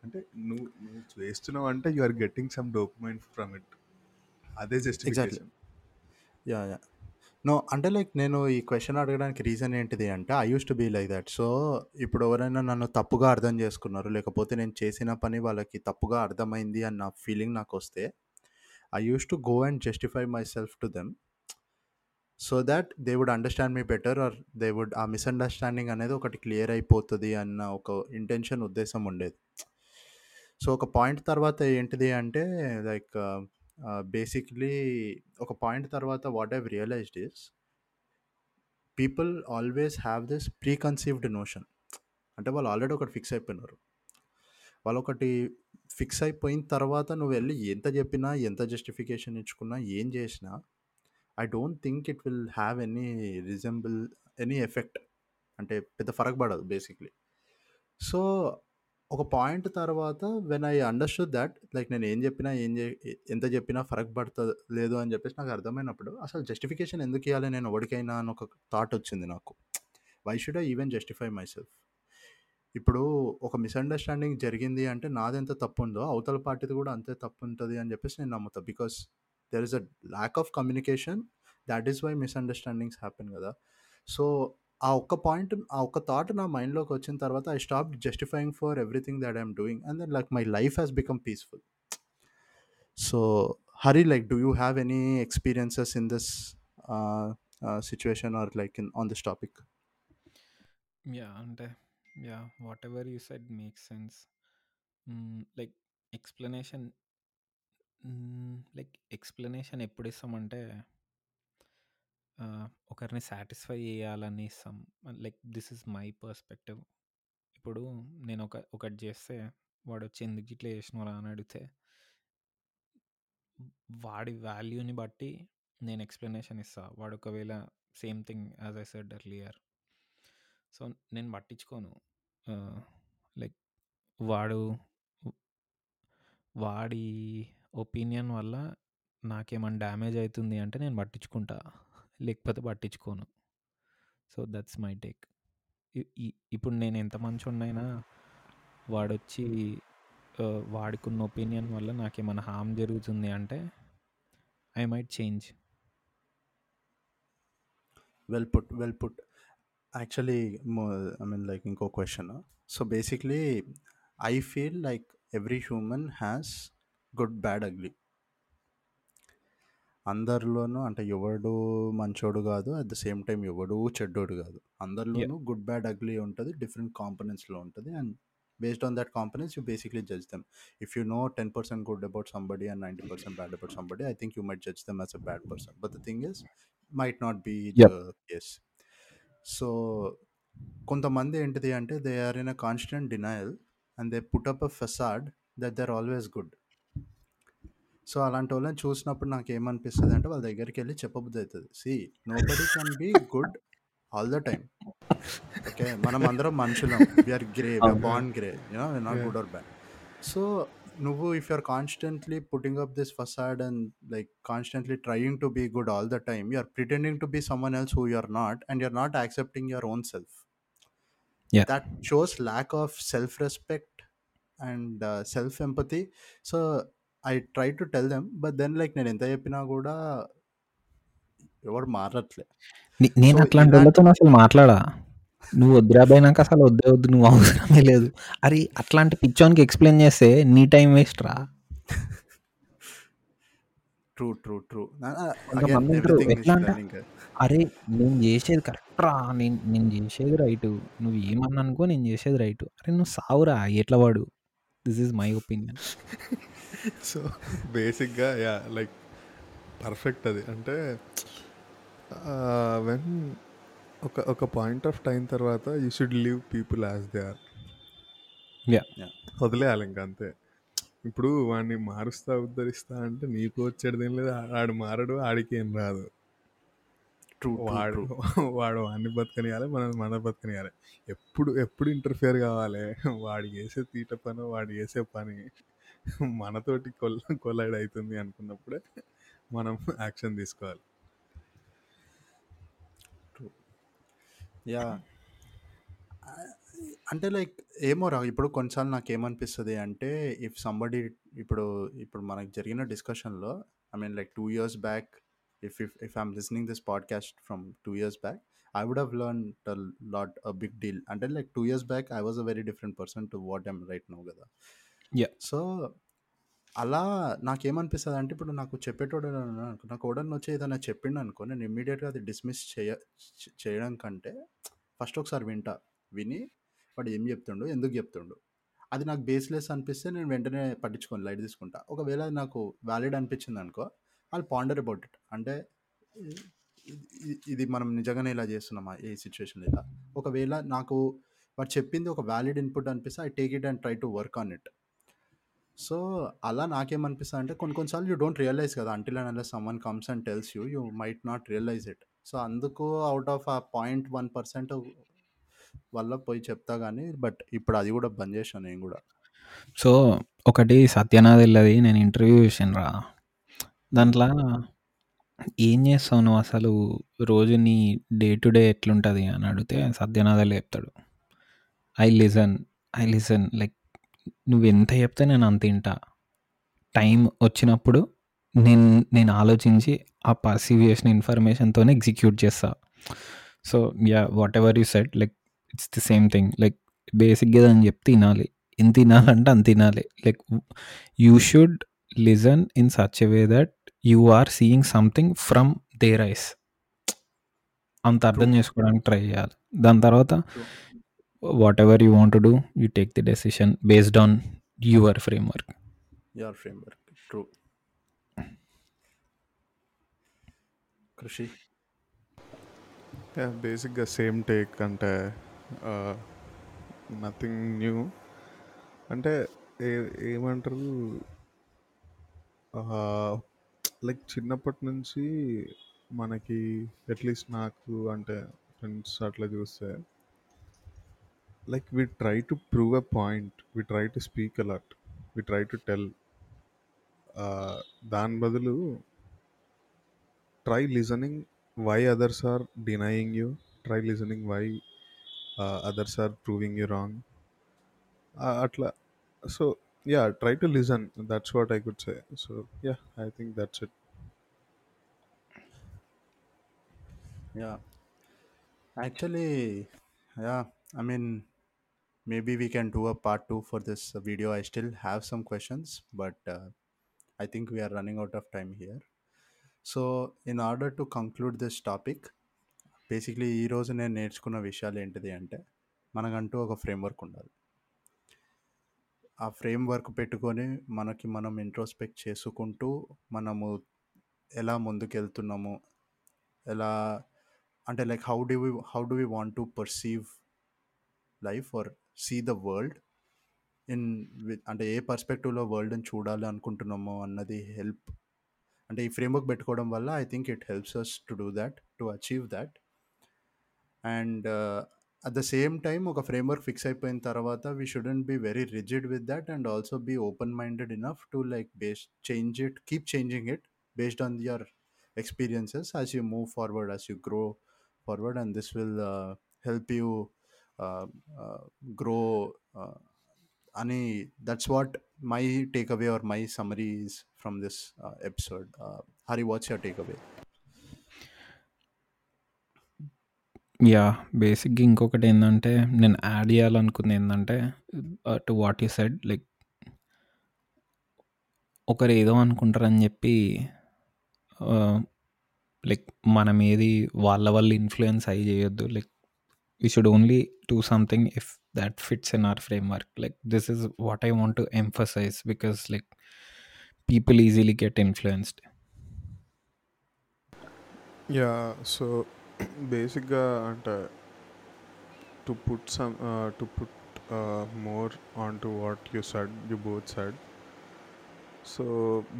అంటే నువ్వు నువ్వు చేస్తున్నావు అంటే you are getting some document from it. అదే justification. Yeah yeah no అంటే లైక్ నేను ఈ క్వశ్చన్ అడగడానికి రీజన్ ఏంటిది అంటే I use to be like that so ఇప్పుడు ఎవరైనా నన్ను తప్పుగా అర్థం చేసుకున్నారు లేకపోతే నేను చేసిన పని వాళ్ళకి తప్పుగా అర్థమైంది అన్న ఫీలింగ్ నాకు వస్తే I use to go and justify my self to them so that they would understand me better or they would uh misunderstanding అనేది ఒకటి క్లియర్ అయిపోతుంది అన్న ఒక ఇంటెన్షన్ ఉద్దేశం ఉండేది. సో ఒక పాయింట్ తర్వాత ఏంటిది అంటే లైక్ బేసిక్లీ ఒక పాయింట్ తర్వాత what I've realised is people always have this preconceived notion. అంటే వాళ్ళు ఆల్రెడీ ఒకటి ఫిక్స్ అయిపోయినారు. వాళ్ళు ఒకటి ఫిక్స్ అయిపోయిన తర్వాత నువ్వు వెళ్ళి ఎంత చెప్పినా ఎంత జస్టిఫికేషన్ ఇచ్చుకున్నా ఏం చేసినా I don't think it will have any resemble any effect అంటే పెద్ద ఫరక్ పడదు బేసిక్లీ సో ఒక పాయింట్ తర్వాత when I understood that like నేను ఏం చెప్పినా ఏం చే ఎంత చెప్పినా ఫరక్ పడుతుంది లేదు అని చెప్పేసి నాకు అర్థమైనప్పుడు అసలు జస్టిఫికేషన్ ఎందుకు ఇవ్వాలి నేను ఎవరికైనా అని ఒక థాట్ వచ్చింది నాకు. Why should I even justify my self ఇప్పుడు ఒక మిస్అండర్స్టాండింగ్ జరిగింది అంటే నాదెంత తప్పు ఉందో అవతల పార్టీది కూడా అంతే తప్పు ఉంటుంది అని చెప్పేసి నేను నమ్ముతా. Because there is a lack of communication that is why misunderstandings happen కదా. సో ఆ ఒక్క పాయింట్ ఆ ఒక్క థాట్ నా మైండ్లోకి వచ్చిన తర్వాత I stop justifying for everything that I'm doing and then like my life has become peaceful so Hari like do you have any experiences in this situation or like in on this topic yeah అంటే yeah whatever you said make sense like explanation like explanation ఎప్పుడు ఇస్తామంటే ఒకరిని satisfy చేయాలని ఇస్తాం. Like this is my perspective. ఇప్పుడు నేను ఒక ఒకటి చేస్తే వాడు వచ్చి ఎందుకు ఇట్లా చేసినవరా అని అడిగితే వాడి వాల్యూని బట్టి నేను ఎక్స్ప్లెనేషన్ ఇస్తా. వాడు ఒకవేళ same thing as I said earlier. So నేను పట్టించుకోను. లైక్ వాడు వాడి ఒపీనియన్ వల్ల నాకేమైనా డ్యామేజ్ అవుతుంది అంటే నేను పట్టించుకుంటా. లేకపోతే పట్టించుకోను. So that's my take. ఇప్పుడు నేను ఎంత మంచి ఉన్నైనా వాడొచ్చి వాడుకున్న ఒపీనియన్ వల్ల నాకేమైనా హామ్ జరుగుతుంది అంటే I might change. Well put well put actually I mean like ఇంకో question so basically I feel like every human has good bad ugly. అందరిలోనూ అంటే ఎవడు మంచోడు కాదు. అట్ ద సేమ్ టైం ఎవడు చెడ్డోడు కాదు. అందరిలోనూ గుడ్ బ్యాడ్ అగ్లీ ఉంటుంది. డిఫరెంట్ కాంపనెంట్స్లో ఉంటుంది. And based on that components you basically judge them. If you know ten percent good about somebody and ninety percent bad about somebody I think you might judge them as a bad person. But the thing is might not be. Case. So కొంతమంది ఏంటిది అంటే they are in a constant denial and they put up a facade that they are always good so అలాంటి వాళ్ళని చూసినప్పుడు నాకు ఏమనిపిస్తుంది అంటే వాళ్ళ దగ్గరికి వెళ్ళి చెప్పబుద్ధి అవుతుంది see nobody can be good all the time. Okay? మనం అందరం మనుషులం we're grey we're. Born grey. You know not Yeah. Good or bad. So నువ్వు if you're constantly putting up this facade and like constantly trying to be good all the time you're pretending to be someone else who you're not and you're not accepting your own self. Yeah. that shows lack of self respect and uh, self empathy so i try to tell them but then like నేను ఎంత చెప్పినా కూడా ఎవరు మారట్లే. నే- నేను అట్లాంటి ఇలాంటి- వాళ్ళతో అసలు మాట్లాడా? నువ్వు వద్దురా పోయినాక అసలు వద్దే వద్దు నువ్వు అవసరమే లేదు. అరే అట్లాంటి పిచ్చోనికి ఎక్స్ప్లెయిన్ చేస్తే నీ టైం వేస్ట్ రా? ట్రూ ట్రూ ట్రూ కొంతమంది ఉంటారు, ఎట్లా అంటే, అరే నేను చేసేది కరెక్ట్ రా? నేను నేను చేసేది రైట్ నువ్వు ఏమన్నా అనుకో నేను చేసేది రైట్ అరే నువ్వు సావురా ఎట్లా వాడు? This is my opinion so బేసిక్గా యా లైక్ పర్ఫెక్ట్ అది. అంటే వెన్ ఒక ఒక పాయింట్ ఆఫ్ టైం తర్వాత you should leave people as they are Yeah. వదిలేయాలి ఇంకా అంతే. ఇప్పుడు వాడిని మారుస్తా ఉద్ధరిస్తా అంటే నీకు వచ్చేది ఏం లేదు. ఆడు మారడు ఆడికి ఏం రాదు. ట్రూ వాడు వాడు వాడిని బతకనియాలి మనం మన బతకనియాలి ఎప్పుడు ఎప్పుడు ఇంటర్ఫియర్ కావాలి? వాడు చేసే తీట పని వాడు చేసే పని మనతోటి కొల్ కొలైడ్ అవుతుంది అనుకున్నప్పుడే మనం యాక్షన్ తీసుకోవాలి. యా అంటే లైక్ ఏమో రా ఇప్పుడు కొన్నిసార్లు నాకు ఏమనిపిస్తుంది అంటే ఇఫ్ సంబడి ఇప్పుడు ఇప్పుడు మనకు జరిగిన డిస్కషన్లో I mean like two years back if if if I'm listening this podcast from two years back I would have learn lot a big deal అంటే like two years back I was a very different person to what I'm right now కదా. Yeah. So అలా నాకేమనిపిస్తుంది అంటే ఇప్పుడు నాకు చెప్పేటోడు అనుకో నాకు ఎవడన్నా వచ్చి ఏదైనా చెప్పిండు అనుకో నేను ఇమ్మీడియట్గా అది డిస్మిస్ చేయ చేయడం కంటే ఫస్ట్ ఒకసారి వింటా. విని వాడు ఏం చెప్తుండు ఎందుకు చెప్తుండు. అది నాకు బేస్లెస్ అనిపిస్తే నేను వెంటనే పట్టించుకొని లైట్ తీసుకుంటా. ఒకవేళ అది నాకు వ్యాలిడ్ అనిపించింది అనుకో వాళ్ళు పాండర్ అబౌట్ ఇట్ అంటే ఇది మనం నిజంగానే ఇలా చేస్తున్నామా? ఏ సిచ్యువేషన్ ఇలా? ఒకవేళ నాకు వాడు చెప్పింది ఒక వ్యాలిడ్ ఇన్పుట్ అనిపిస్తే I take it and try to work on it so అలా నాకేమనిపిస్తుంది అంటే కొన్ని కొన్నిసార్లు యూ డోంట్ రియలైజ్ కదా until and someone comes and tells you you might not realise it so అందుకు అవుట్ ఆఫ్ ఆ పాయింట్ వన్ పర్సెంట్ వల్ల పోయి చెప్తా కానీ బట్ ఇప్పుడు అది కూడా బంద్ చేశాను నేను కూడా. సో ఒకటి సత్యనాథ్ వెళ్ళది నేను ఇంటర్వ్యూ చేసాను రా దాంట్లో ఏం చేస్తావు నువ్వు అసలు? రోజు నీ డే టు డే ఎట్లుంటుంది అని అడిగితే సత్యనాథలు చెప్తాడు I listen I listen like నువ్వు ఎంత చెప్తే నేను అంత వింటా టైం వచ్చినప్పుడు నేను నేను ఆలోచించి ఆ పర్సీవ్ చేసిన ఇన్ఫర్మేషన్తోనే ఎగ్జిక్యూట్ చేస్తా. So yeah whatever you set like it's the same thing like బేసిక్గా అని చెప్తే తినాలి. ఎంత తినాలంటే అంత తినాలి. Like you should listen in such way that you are seeing something from their eyes అంత అర్థం చేసుకోవడానికి ట్రై చేయాలి. దాని తర్వాత whatever you want do you take the decision based on your framework your framework true Krishi బేసిక్గా same take అంటే nothing new అంటే ఏ లైక్ చిన్నప్పటి నుంచి మనకి అట్లీస్ట్ నాకు అంటే ఫ్రెండ్స్ అట్లా చూస్తే like we try to prove a point we try to speak a lot we try to tell. దాని బదులు try listening why others are denying you try listening why others are proving you wrong. అట్లా. So yeah try to listen that's what I could say so yeah I think that's it yeah actually yeah I mean maybe we can do a part two for this uh, video. I still have some questions but uh, i think out of running out so in order to conclude this topic basically ఈరోజు నేను నేర్చుకున్న విషయాలు ఏంటిది అంటే మనకంటూ ఒక framework ఉండాలి. ఆ ఫ్రేమ్ వర్క్ పెట్టుకొని మనకి మనం ఇంట్రోస్పెక్ట్ చేసుకుంటూ మనము ఎలా ముందుకెళ్తున్నాము ఎలా అంటే like how do we how do we want to perceive life or see the world in అంటే ఏ పర్స్పెక్టివ్లో వరల్డ్ని చూడాలి అనుకుంటున్నామో అన్నది హెల్ప్. అంటే ఈ ఫ్రేమ్వర్క్ పెట్టుకోవడం వల్ల I think it helps us to do that to achieve that and at the same time ఒక ఫ్రేమ్వర్క్ ఫిక్స్ అయిపోయిన తర్వాత we shouldn't be very rigid with that and also be open minded enough to like base change it keep changing it based on your experiences as you move forward as you grow forward and this will uh, help you uh, uh, grow uh, ani that's what my takeaway or my summary is from this uh, episode uh, yeah బేసిక్గా ఇంకొకటి ఏంటంటే నేను add చేయాలనుకున్న ఏంటంటే to what you said like ఒకరు ఏదో అనుకుంటారని చెప్పి uh, లైక్ మనం ఏది వాళ్ళ వల్ల ఇన్ఫ్లుయెన్స్ అయ్యి చేయొద్దు. Like you should only do something if that fits in our framework like this is what I want to emphasize because like people easily get influenced yeah so బేసిక్గా అంటే to put some to put more on to what you said you both said so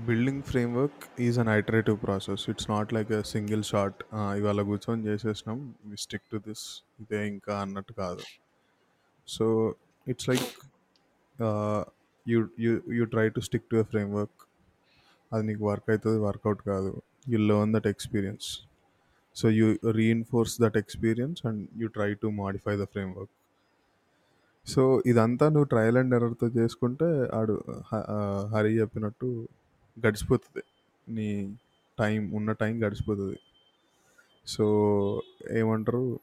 building framework is an iterative process it's not like a single shot ఇవాళ కూర్చొని చేసేసినాం we stick to this ఇదే ఇంకా అన్నట్టు కాదు. So it's like you you you try to stick to a framework అది నీకు work అవుతుంది వర్కౌట్ కాదు. You learn that experience so you reinforce that experience and you try to modify the framework so ఇదంతా నువ్వు trial and ఎర్రర్తో చేసుకుంటే ఆడు హ- ఆ, హరి చెప్పినట్టు గడిచిపోతుంది. నీ టైం ఉన్న టైం గడిచిపోతుంది. సో ఏమంటారు?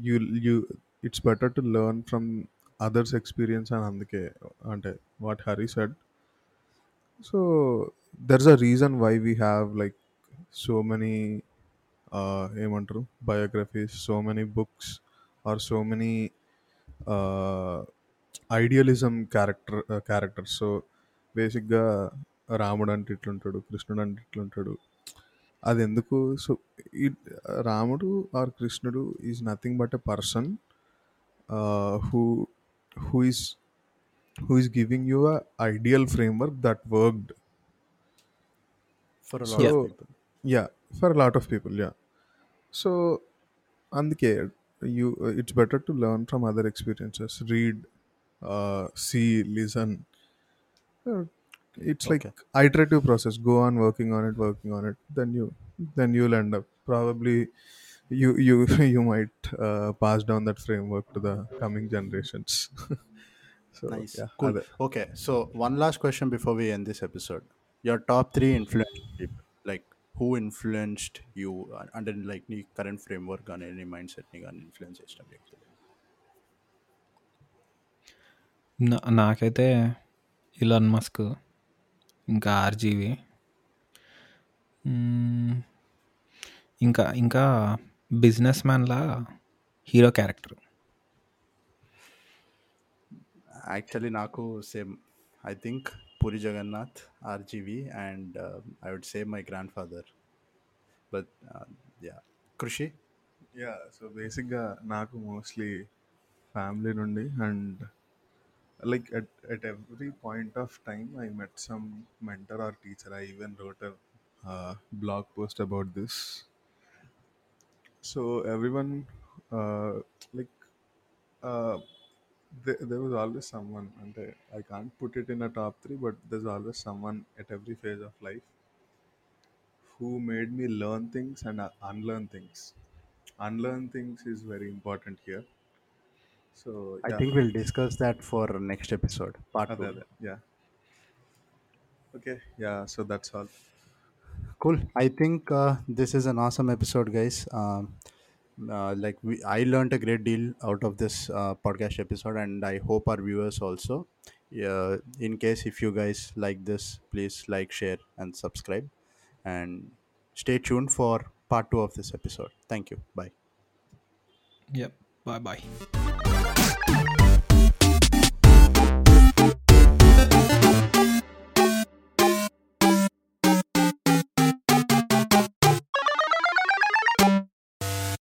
You you it's better to learn from others experience అని అందుకే అంటే what Hari said so there's a reason why we have like so many ఏమంటారు? Biographies so many books or so many idealism character character so బేసిక్గా రాముడు అంటే ఇట్లుంటాడు కృష్ణుడు అంటే ఇట్లుంటాడు. అది ఎందుకు సో ఈ Ramudu or Krishnudu is nothing but a person who who is who is giving you a ideal framework that worked For a lot So- of people. yeah. for a lot of people yeah so అందుకే you it's better to learn from other experiences read uh, see listen Uh, it's like Okay. iterative process go on working on it working on it then you then you'll end up probably you you you might uh, pass down that framework to the coming generations so Nice. yeah cool. అదే. Okay. So one last question before we end this episode. Your top three influential people. Influenced you uh, under like నీ current framework కానీ నీ mind సెట్ని కానీ influence చేసిన వ్యక్తులు నాకైతే Elon Musk ఇంకా ఆర్జీవి. ఇంకా ఇంకా బిజినెస్ మ్యాన్లా హీరో క్యారెక్టర్ యాక్చువల్లీ నాకు same I think Puri Jagannadh RGV and I would say my grandfather but yeah Krishi yeah so బేసిక్గా నాకు మోస్ట్లీ ఫ్యామిలీ నుండి and like at at every point of time I met some mentor or teacher I even wrote a blog post about this so everyone like there, was always someone and I, I can't put it in a top three but there's always someone at every phase of life who made me learn things and uh, unlearn things unlearn things is very important here so I think we'll discuss that for next episode, part other two. other, yeah okay yeah so that's all Cool. I think uh, this is an awesome episode, guys. Um, uh, like we, I learned a great deal out of this uh, podcast episode, and I hope our viewers also. Uh, in case if you guys like this, please like, share, and subscribe, and stay tuned for part two of this episode. Thank you. Bye. Yep. Bye. Bye.